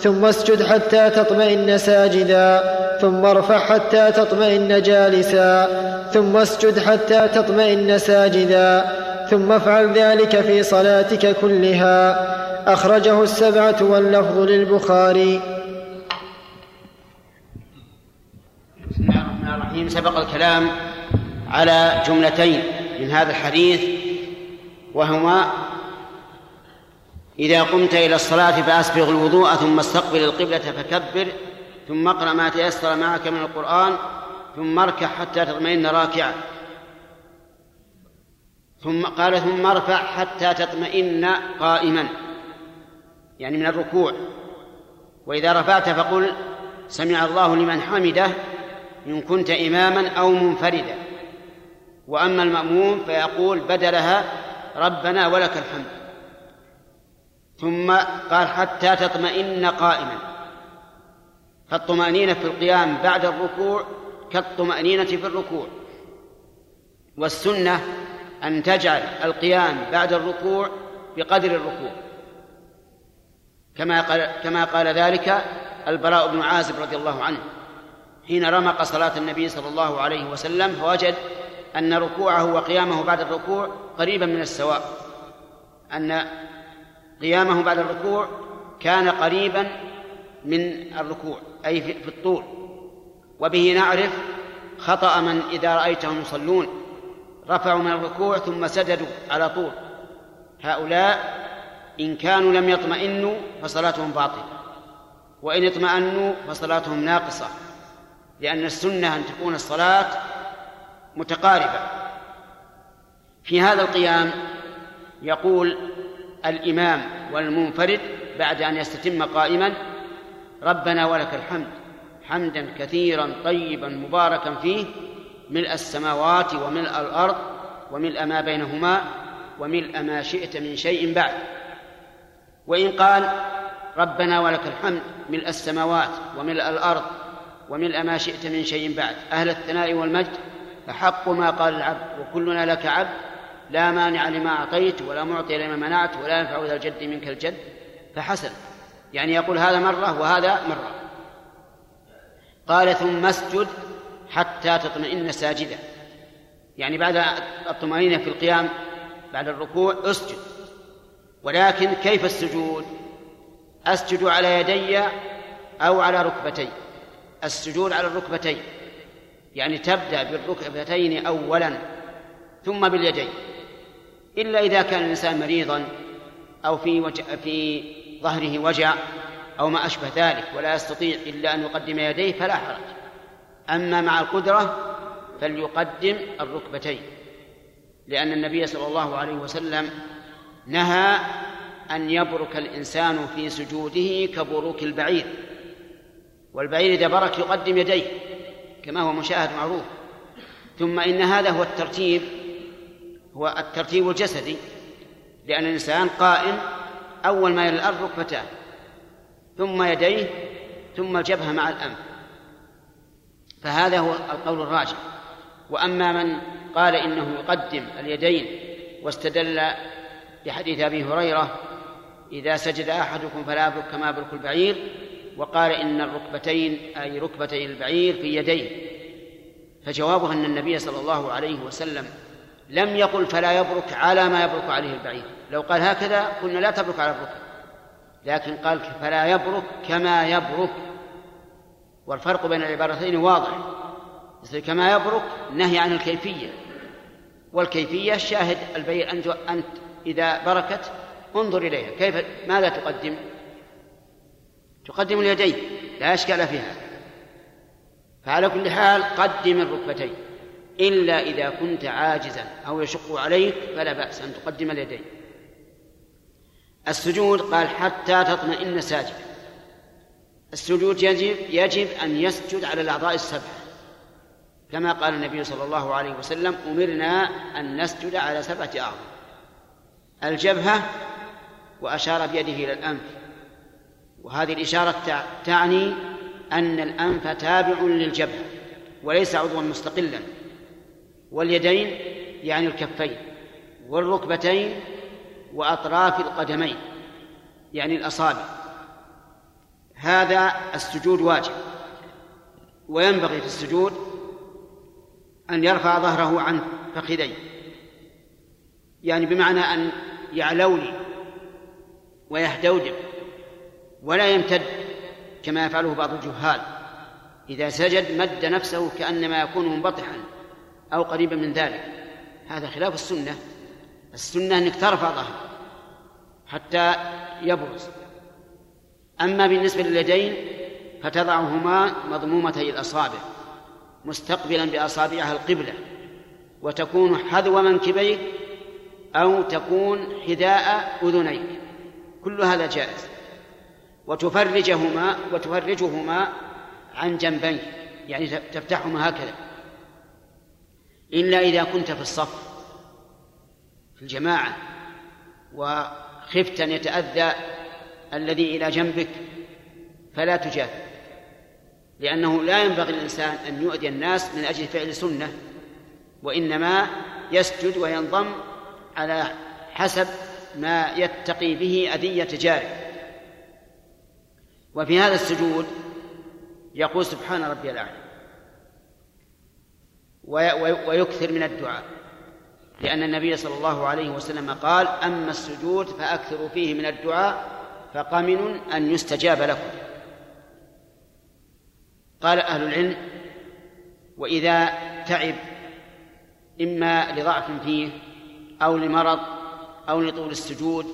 ثم اسجد حتى تطمئن ساجدا ثم ارفع حتى تطمئن جالسا ثم اسجد حتى تطمئن ساجدا. ثم افعل ذلك في صلاتك كلها. أخرجه السبعة واللفظ للبخاري. بسم الله الرحمن الرحيم. سبق الكلام على جملتين من هذا الحديث وهما إذا قمت إلى الصلاة فأسبغ الوضوء ثم استقبل القبلة فكبر ثم اقرأ ما تيسر معك من القرآن ثم اركع حتى تطمئن راكعا. ثم قال ثم ارفع حتى تطمئن قائما. يعني من الركوع. وإذا رفعت فقل سمع الله لمن حمده إن كنت إماما أو منفردا. وأما المأموم فيقول بدلها ربنا ولك الحمد. ثم قال حتى تطمئن قائما. فالطمأنينة في القيام بعد الركوع كالطمأنينة في الركوع. والسنة أن تجعل القيام بعد الركوع بقدر الركوع. كما قال كما قال ذلك البراء بن عازب رضي الله عنه. حين رمق صلاة النبي صلى الله عليه وسلم فوجد أن ركوعه وقيامه بعد الركوع قريبا من السواء. أن قيامه بعد الركوع كان قريبا من الركوع أي في الطول. وبه نعرف خطأ من إذا رأيتهم يصلون. رفعوا من الركوع ثم سجدوا على طول. هؤلاء إن كانوا لم يطمئنوا فصلاتهم باطلة. وإن اطمأنوا فصلاتهم ناقصة. لأن السنة أن تكون الصلاة متقاربة. في هذا القيام يقول الإمام والمنفرد بعد أن يستتم قائما ربنا ولك الحمد. حمدا كثيرا طيبا مباركا فيه ملء السماوات وملء الأرض وملء ما بينهما وملء ما شئت من شيء بعد. وإن قال ربنا ولك الحمد ملء السماوات وملء الأرض وملء ما شئت من شيء بعد. أهل الثناء والمجد فحق ما قال العبد وكلنا لك عبد لا مانع لما أعطيت ولا معطي لما منعت ولا ينفع ذا الجد منك الجد. فحسن. يعني يقول هذا مرة وهذا مرة. قال ثم اسجد حتى تطمئن ساجدا يعني بعد الطمأنينة في القيام بعد الركوع اسجد. ولكن كيف السجود؟ أسجد على يدي أو على ركبتي؟ السجود على الركبتين. يعني تبدأ بالركبتين أولا ثم باليدين. إلا إذا كان الإنسان مريضا أو في وجع في ظهره وجع أو ما أشبه ذلك ولا يستطيع إلا أن يقدم يديه فلا حرج. أما مع القدرة فليقدم الركبتين لأن النبي صلى الله عليه وسلم نهى أن يبرك الإنسان في سجوده كبروك البعير والبعير إذا برك يقدم يديه كما هو مشاهد معروف ثم إن هذا هو الترتيب هو الترتيب الجسدي لأن الإنسان قائم أول ما يلي الأرض ركبتاه ثم يديه ثم الجبهة مع الأنف. فهذا هو القول الراجح. وأما من قال إنه يقدم اليدين واستدل بحديث أبي هريرة إذا سجد أحدكم فلا يبرك كما يبرك البعير وقال إن الركبتين أي ركبتي البعير في يديه. فجوابه أن النبي صلى الله عليه وسلم لم يقل فلا يبرك على ما يبرك عليه البعير. لو قال هكذا قلنا لا تبرك على الركب. لكن قال فلا يبرك كما يبرك. والفرق بين العبارتين واضح. كما يبرك نهي عن الكيفية. والكيفية شاهد البعير أنت أنت إذا بركت انظر إليها. كيف ماذا تقدم؟ تقدم اليدين. لا إشكال فيها. فعلى كل حال قدم الركبتين. إلا إذا كنت عاجزا أو يشق عليك فلا بأس أن تقدم اليدين. السجود قال حتى تطمئن ساجدا. السجود يجب يجب أن يسجد على الأعضاء السبعة كما قال النبي صلى الله عليه وسلم أمرنا أن نسجد على سبعة أعضاء. الجبهة وأشار بيده إلى الأنف. وهذه الإشارة تعني أن الأنف تابع للجبهة وليس عضوا مستقلا. واليدين يعني الكفين والركبتين وأطراف القدمين يعني الأصابع. هذا السجود واجب. وينبغي في السجود أن يرفع ظهره عن فخذيه. يعني بمعنى أن يعلولي ويهدودب ولا يمتد كما يفعله بعض الجهال. إذا سجد مد نفسه كأنما يكون منبطحا أو قريبا من ذلك. هذا خلاف السنة. السنة أنك ترفع ظهرك حتى يبرز. أما بالنسبة لليدين فتضعهما مضمومتي الأصابع مستقبلا بأصابعها القبلة وتكون حذو منكبيك أو تكون حذاء أذنيك كل هذا جائز. وتفرجهما وتفرجهما عن جنبين يعني تفتحهما هكذا. إلا إذا كنت في الصف في الجماعة وخفت أن يتأذى الذي إلى جنبك فلا تجافي لأنه لا ينبغي للإنسان أن يؤذي الناس من أجل فعل سنة وإنما يسجد وينضم على حسب ما يتقي به أذية جاره وفي هذا السجود يقول سبحان ربي الأعلى ويكثر من الدعاء لأن النبي صلى الله عليه وسلم قال أما السجود فأكثروا فيه من الدعاء فقمن أن يستجاب لكم. قال أهل العلم وإذا تعب إما لضعف فيه أو لمرض أو لطول السجود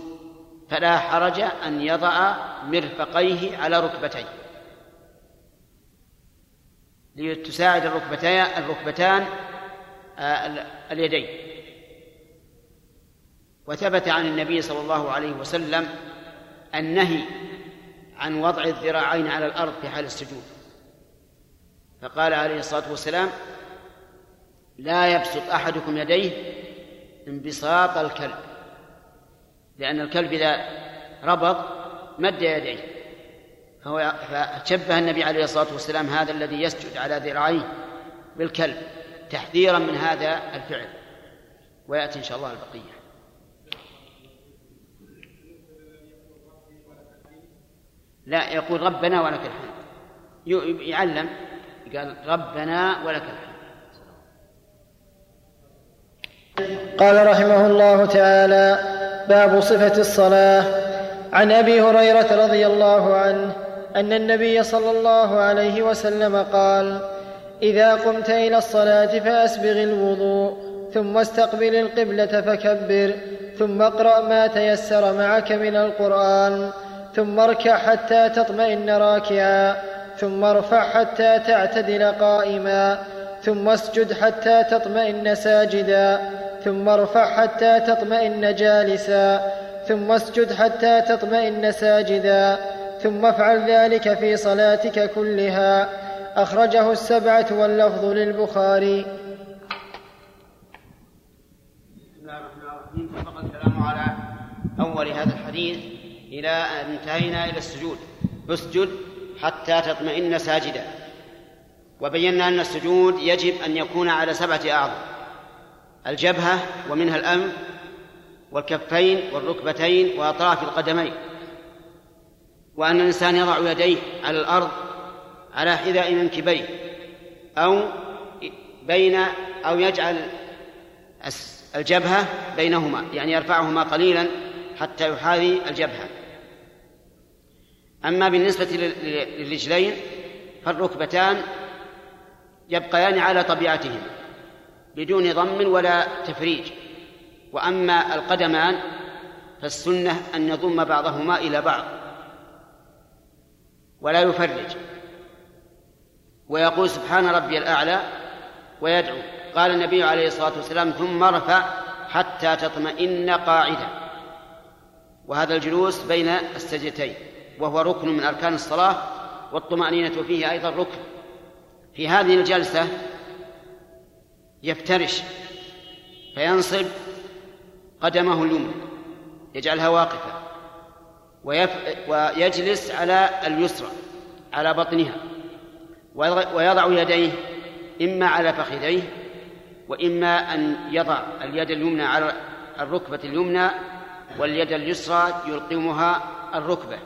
فلا حرج أن يضع مرفقيه على ركبتيه. لتساعد الركبتان الركبتان آه، اليدين. وثبت عن النبي صلى الله عليه وسلم النهي عن وضع الذراعين على الأرض في حال السجود. فقال عليه الصلاة والسلام لا يبسط أحدكم يديه انبساط الكلب لأن الكلب إذا ربط مد يديه. فهو فشبه النبي عليه الصلاة والسلام هذا الذي يسجد على ذراعيه بالكلب تحذيرا من هذا الفعل ويأتي إن شاء الله البقية. لا يقول ربنا ولك الحمد. يعلم قال ربنا ولك الحمد. قال رحمه الله تعالى باب صفة الصلاة. عن أبي هريرة رضي الله عنه أن النبي صلى الله عليه وسلم قال إذا قمت إلى الصلاة فأسبغ الوضوء ثم استقبل القبلة فكبر ثم اقرأ ما تيسر معك من القرآن. ثم اركع حتى تطمئن راكعا ثم ارفع حتى تعتدل قائما ثم اسجد حتى تطمئن ساجدا ثم ارفع حتى تطمئن جالسا ثم اسجد حتى تطمئن ساجدا ثم افعل ذلك في صلاتك كلها. أخرجه السبعة واللفظ للبخاري. بسم الله الرحمن الرحيم سبق الكلام على أول هذا الحديث. إلى أن انتهينا إلى السجود. اسجد حتى تطمئن ساجدا. وبينا أن السجود يجب أن يكون على سبعة أعظم. الجبهة ومنها الانف والكفين والركبتين وأطراف القدمين. وأن الإنسان يضع يديه على الأرض على حذاء منكبيه أو بين أو يجعل الجبهة بينهما يعني يرفعهما قليلا حتى يحاذي الجبهة. أما بالنسبة للرجلين فالركبتان يبقيان على طبيعتهما بدون ضم ولا تفريج. وأما القدمان فالسنة أن يضم بعضهما إلى بعض ولا يفرج. ويقول سبحان ربي الأعلى ويدعو. قال النبي عليه الصلاة والسلام ثم ارفع حتى تطمئن قاعدا وهذا الجلوس بين السجدتين. وهو ركن من أركان الصلاة والطمأنينة فيه أيضا ركن. في هذه الجلسة يفترش فينصب قدمه اليمنى يجعلها واقفة ويف... ويجلس على اليسرى على بطنها ويضع يديه إما على فخذيه وإما أن يضع اليد اليمنى على الركبة اليمنى واليد اليسرى يلقمها الركبة.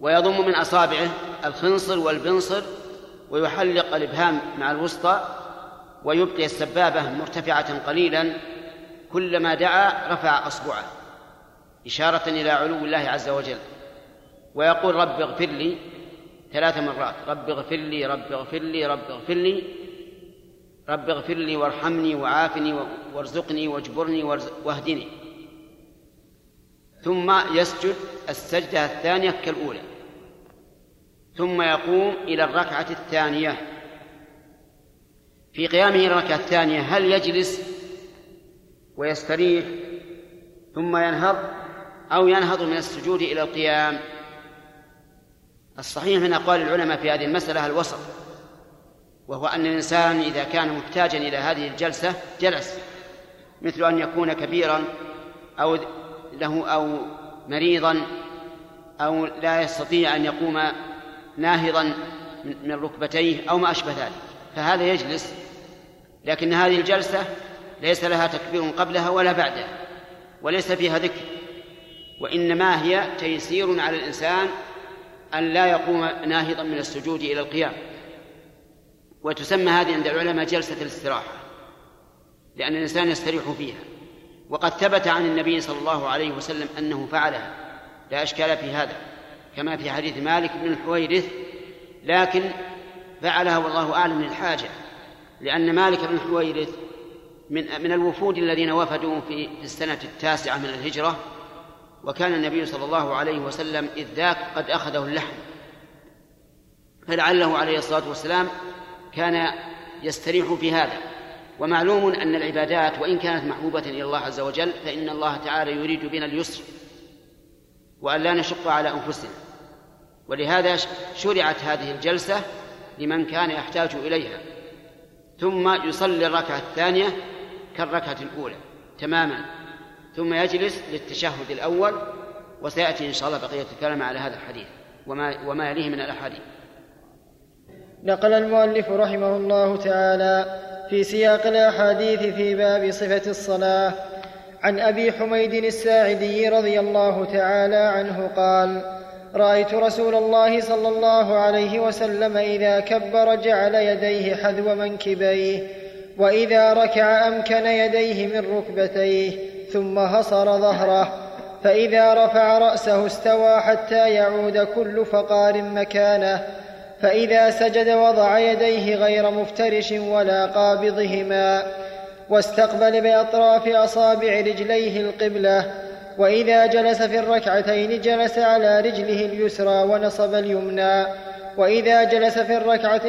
ويضم من أصابعه الخنصر والبنصر ويحلق الإبهام مع الوسطى ويبقي السبابة مرتفعة قليلا كلما دعا رفع أصبعه إشارة إلى علو الله عز وجل. ويقول رب اغفر لي ثلاث مرات رب اغفر لي رب اغفر لي رب اغفر لي رب اغفر لي وارحمني وعافني وارزقني واجبرني واهدني. ثم يسجد السجدة الثانية كالأولى. ثم يقوم إلى الركعة الثانية. في قيامه إلى الركعة الثانية هل يجلس ويستريح ثم ينهض أو ينهض من السجود إلى القيام؟ الصحيح من أقوال العلماء في هذه المسألة الوسط وهو أن الإنسان إذا كان محتاجا إلى هذه الجلسة جلس مثل أن يكون كبيرا أو له أو مريضا أو لا يستطيع أن يقوم ناهضا من ركبتيه أو ما أشبه ذلك فهذا يجلس لكن هذه الجلسة ليس لها تكبير قبلها ولا بعدها وليس فيها ذكر وإنما هي تيسير على الإنسان أن لا يقوم ناهضا من السجود إلى القيام. وتسمى هذه عند العلماء جلسة الاستراحة لأن الإنسان يستريح فيها. وقد ثبت عن النبي صلى الله عليه وسلم أنه فعلها. لا أشكال في هذا كما في حديث مالك بن الحويرث لكن فعلها والله أعلم للحاجة لأن مالك بن الحويرث من من الوفود الذين وفدوا في السنة التاسعة من الهجرة وكان النبي صلى الله عليه وسلم إذ ذاك قد أخذه اللحم. فلعله عليه الصلاة والسلام كان يستريح في هذا. ومعلوم أن العبادات وإن كانت محبوبة إلى الله عز وجل فإن الله تعالى يريد بنا اليسر وأن لا نشق على أنفسنا. ولهذا شرعت هذه الجلسة لمن كان يحتاج إليها. ثم يصلي الركعة الثانية كالركعة الأولى تماما. ثم يجلس للتشهد الأول وسيأتي إن شاء الله بقية الكلام على هذا الحديث وما, وما يليه من الأحاديث. نقل المؤلف رحمه الله تعالى في سياق الأحاديث في باب صفة الصلاة عن أبي حميد الساعدي رضي الله تعالى عنه قال رأيت رسول الله صلى الله عليه وسلم إذا كبر جعل يديه حذو منكبيه وإذا ركع أمكن يديه من ركبتيه ثم هصر ظهره فإذا رفع رأسه استوى حتى يعود كل فقار مكانه. فإذا سجد وضع يديه غير مفترش ولا قابضهما واستقبل بأطراف أصابع رجليه القبلة وإذا جلس في الركعتين جلس على رجله اليسرى ونصب اليمنى وإذا جلس في الركعة